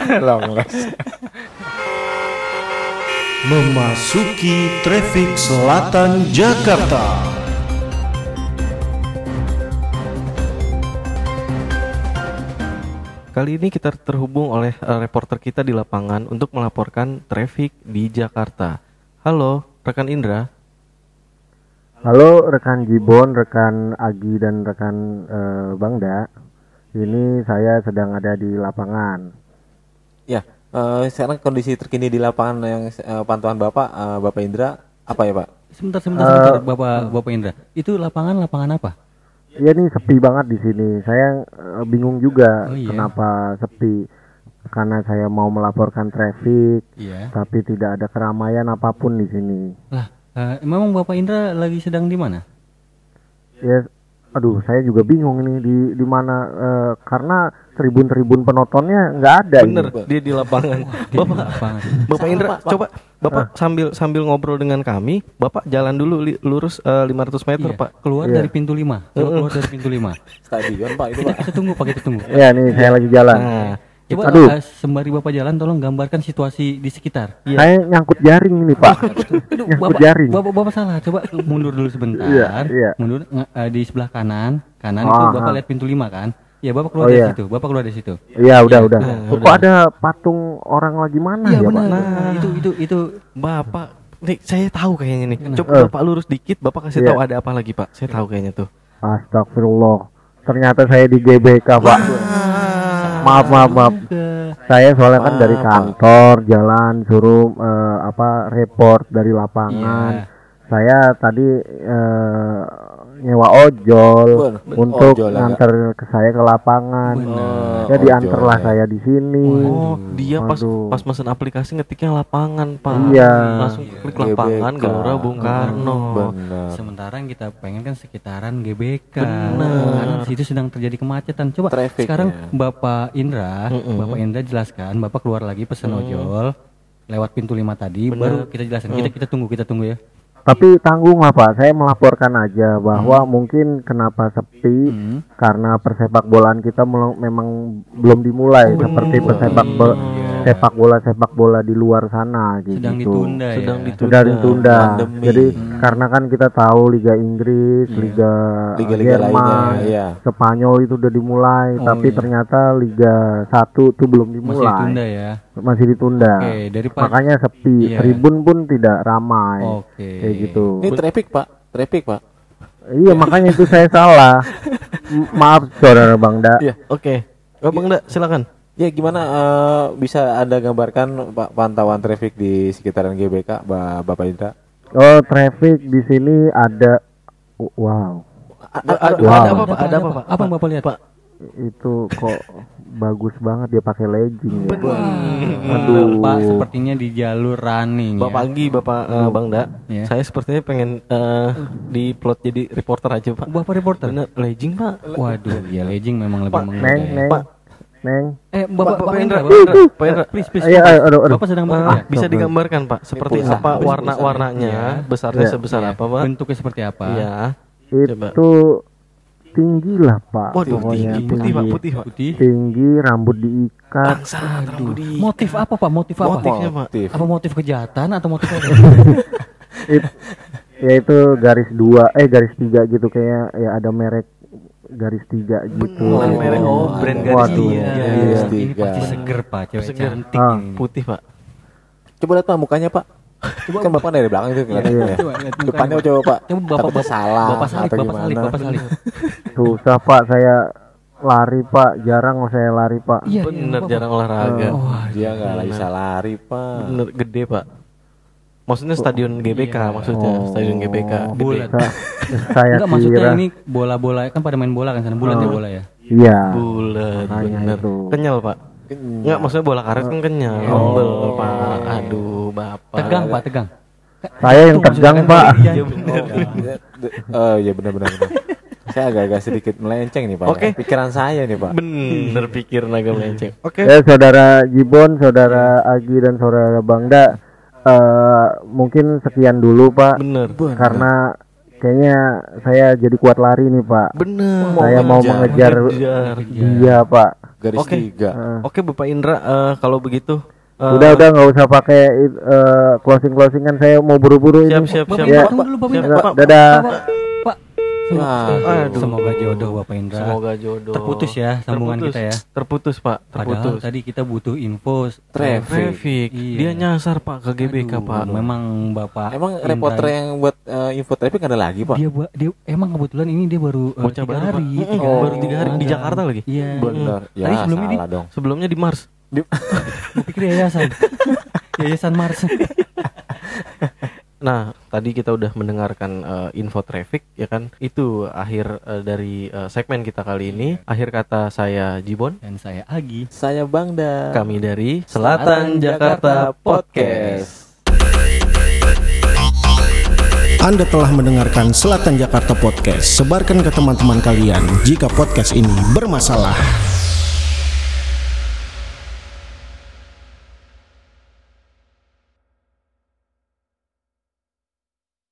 (laughs) Memasuki traffic selatan Jakarta. Kali ini kita terhubung oleh eh, reporter kita di lapangan untuk melaporkan traffic di Jakarta. Halo, rekan Indra. Halo rekan Jibon, rekan Agi dan rekan eh, Bangda. Ini saya sedang ada di lapangan. Ya, eh, sekarang kondisi terkini di lapangan yang eh, pantauan Bapak, eh, Bapak Indra, apa ya Pak? Sebentar sebentar sebentar Bapak Bapak Indra. Itu lapangan lapangan apa? Ya ini sepi banget di sini. Saya eh, bingung juga Oh, iya. kenapa sepi. Karena saya mau melaporkan traffic, Iya. tapi tidak ada keramaian apa pun di sini. Lah, eh, memang Bapak Indra lagi sedang di mana? Ya, aduh, saya juga bingung ini di di mana eh, karena tribun-tribun penontonnya nggak ada. ini. Bener, dia di lapangan. Di Bapak, lapangan. Bapak Indra, coba Bapak sambil sambil ngobrol dengan kami, Bapak jalan dulu li- lurus eh, 500 meter, Iya, Pak. keluar Iya. dari pintu 5. Keluar, keluar dari pintu 5. Stadion Pak itu Pak. kita tunggu Pak, kita tunggu. Ya, nih saya lagi jalan. Nah, Coba Aduh. eh, sembari Bapak jalan tolong gambarkan situasi di sekitar. Saya nyangkut jaring ini, Pak. Aduh, (laughs) nyangkut Bapak, jaring. Bapak, Bapak salah. Coba mundur dulu sebentar. Iya, iya. Mundur eh, di sebelah kanan. Kanan Ah, itu Bapak ah. lihat pintu 5 kan? Ya, Bapak keluar Oh, dari iya. situ. Bapak keluar dari situ. Iya, udah, udah. Nah, Kok udah. ada patung orang lagi mana Iya ya, Pak? benar. Nah. Itu itu itu Bapak, nih saya tahu kayaknya nih. Coba Eh. Bapak lurus dikit, Bapak kasih Iya. tahu ada apa lagi, Pak. Saya tahu kayaknya tuh. Astagfirullah. Ternyata saya di GBK, Pak. Maaf, maaf, maaf. Saya soalnya kan dari kantor jalan suruh eh, apa report dari lapangan. Iya. Saya tadi eh, nyewa ojol Bener, bener. untuk Ojol nganter ke saya ke lapangan. Ojol, ya. saya di sini. Oh, dia pas Waduh. pas mesen aplikasi ngetiknya lapangan, Pak. Iya. Langsung klik lapangan GBK. Gelora Bung Karno. Benar. sementara yang kita pengen kan sekitaran GBK. Benar. Situ sedang terjadi kemacetan. Coba Traffic, sekarang ya. Bapak Indra, Mm-mm. Bapak Indra jelaskan, Bapak keluar lagi pesen ojol lewat pintu 5 tadi, baru kita jelaskan. Kita kita tunggu, kita tunggu ya. Tapi tanggung lah Pak, saya melaporkan aja bahwa mungkin kenapa sepi Hmm. karena persepak bolaan kita memang belum dimulai seperti persepak bo- sepak bola sepak bola di luar sana gitu. Sedang ditunda Sedang ya. ditunda. Sudah ditunda. Pandemi. Jadi karena kan kita tahu Liga Inggris, Liga Liga-liga Jerman, lainnya, iya. Spanyol itu udah dimulai, Oh, tapi iya. ternyata Liga 1 itu belum Masih dimulai. ditunda ya. Masih ditunda. Oke, daripada Makanya sepi, Iya. tribun pun tidak ramai. Oke. Kayak gitu. Ini traffic Pak, traffic Pak. Iya makanya itu saya salah. M- maaf saudara Bangda. Iya. Oke. Oh, Bang Da, silakan. Ya gimana eh, bisa Anda gambarkan Pak pantauan traffic di sekitaran GBK Ba- Bapak Indra? Oh traffic di sini ada. Wow A- a- Ada Wow. ada apa, Pak? Ada apa, Pak? Apa yang Bapak lihat? Pak. itu kok bagus banget dia pakai legging ya. Aduh. Pak sepertinya di jalur running Bapak ya. Agi, Bapak eh, Bang Da. Iya. Saya sepertinya pengen eh, diplot jadi reporter aja, Pak. Bapak reporter. Bener, legging, Pak. Waduh, ya legging memang lebih neng, Pak. Neng. Eh, Bapak, Pak Bapak Indra, Indra, Pak Indra, Pak Indra. please, please. Iya, Bapak. aduh, aduh, aduh. Bapak sedang bekerja. bisa digambarkan, Pak, seperti apa warna-warnanya, Iya. besarnya Iya. sebesar Iya. apa, Pak? Bentuknya seperti apa? Iya. Itu tinggi lah pak. Waduh, pokoknya tinggi, putih, Pak, putih, Pak. Putih. Tinggi, rambut diikat. Bangsa, rambut di Motif apa, Pak? Motif apa? Motifnya, Pak. Motif. Apa motif kejahatan atau motif apa? (laughs) It- ya itu garis dua, eh garis tiga gitu kayak ya ada merek garis tiga gitu. Bener, merek, oh, brand garis Waduh, tiga. Iya, iya. ini Tiga. pasti seger, Pak. Cewek Seger. cantik Ah. ini. putih, Pak. Coba lihat Pak mukanya Pak. Coba kan Bapak dari belakang itu kelihatan Iya. ya. Coba lihat mukanya, Depannya coba Pak. Coba Bapak, Bapak salah Bapak salib, atau Bapak salib, gimana. Bapak salib. Susah pak, saya lari pak, jarang saya lari pak. Iya, Bener, jarang olahraga. Oh, Dia nggak bisa lari Pak. Bener, gede, Pak. Maksudnya stadion GBK, Iya. maksudnya stadion GBK. Bulat. Sa- saya Enggak maksudnya kira, ini bola-bola kan pada main bola kan sana bulat ya Oh. bola ya. iya. Bulat, bener. itu. Kenyal, Pak. Enggak, maksudnya bola karet kan kenyal. Oh. Ombel, Pak. Aduh, Bapak. Tegang Pak, tegang. Saya yang tegang maksudnya pak. kan Iya, bener. Oh iya benar-benar. Saya agak-agak sedikit melenceng nih Pak. Oke. ya. Pikiran saya nih Pak. Bener pikir naga melenceng. Oke. Ya saudara Jibon, saudara Agi dan saudara Bangda, eh mungkin sekian dulu pak, Bener. karena kayaknya saya jadi kuat lari nih pak. Bener. Saya mau mengejar mengejar. dia pak. Garis Oke. tiga. Eh, Oke, Bapak Indra, eh, kalau begitu eh, udah udah nggak usah pakai closing closingan saya mau buru-buru ini. siap siap Bapak siap. Ya. Dulu Bapak Siap, Indra. Pak. Dadah. Pak, Nah, Aduh. Semoga jodoh Bapak Indra. Semoga jodoh. Terputus ya sambungan Terputus. kita ya. Terputus pak. Padahal Terputus. tadi kita butuh info Traffic. Traffic. Iya. Dia nyasar pak ke GBK Aduh, pak. Memang Bapak Emang Indra reporter yang buat eh, info traffic ada lagi pak? dia buat dia emang kebetulan ini dia baru eh, Bocah tiga baru, hari, tiga oh, baru tiga hari di. Jakarta lagi. Iya. Bener. Ya Tadi sebelumnya salah dong. Sebelumnya di Mars. Gue (laughs) pikir yayasan. (laughs) yayasan Mars. (laughs) Nah, tadi kita udah mendengarkan eh, info traffic ya kan. Itu akhir eh, dari eh, segmen kita kali ini. Akhir kata saya Jibon. Dan saya Agi. Saya Bangda. Kami dari Selatan Jakarta Podcast. Anda telah mendengarkan Selatan Jakarta Podcast. Sebarkan ke teman-teman kalian jika podcast ini bermasalah.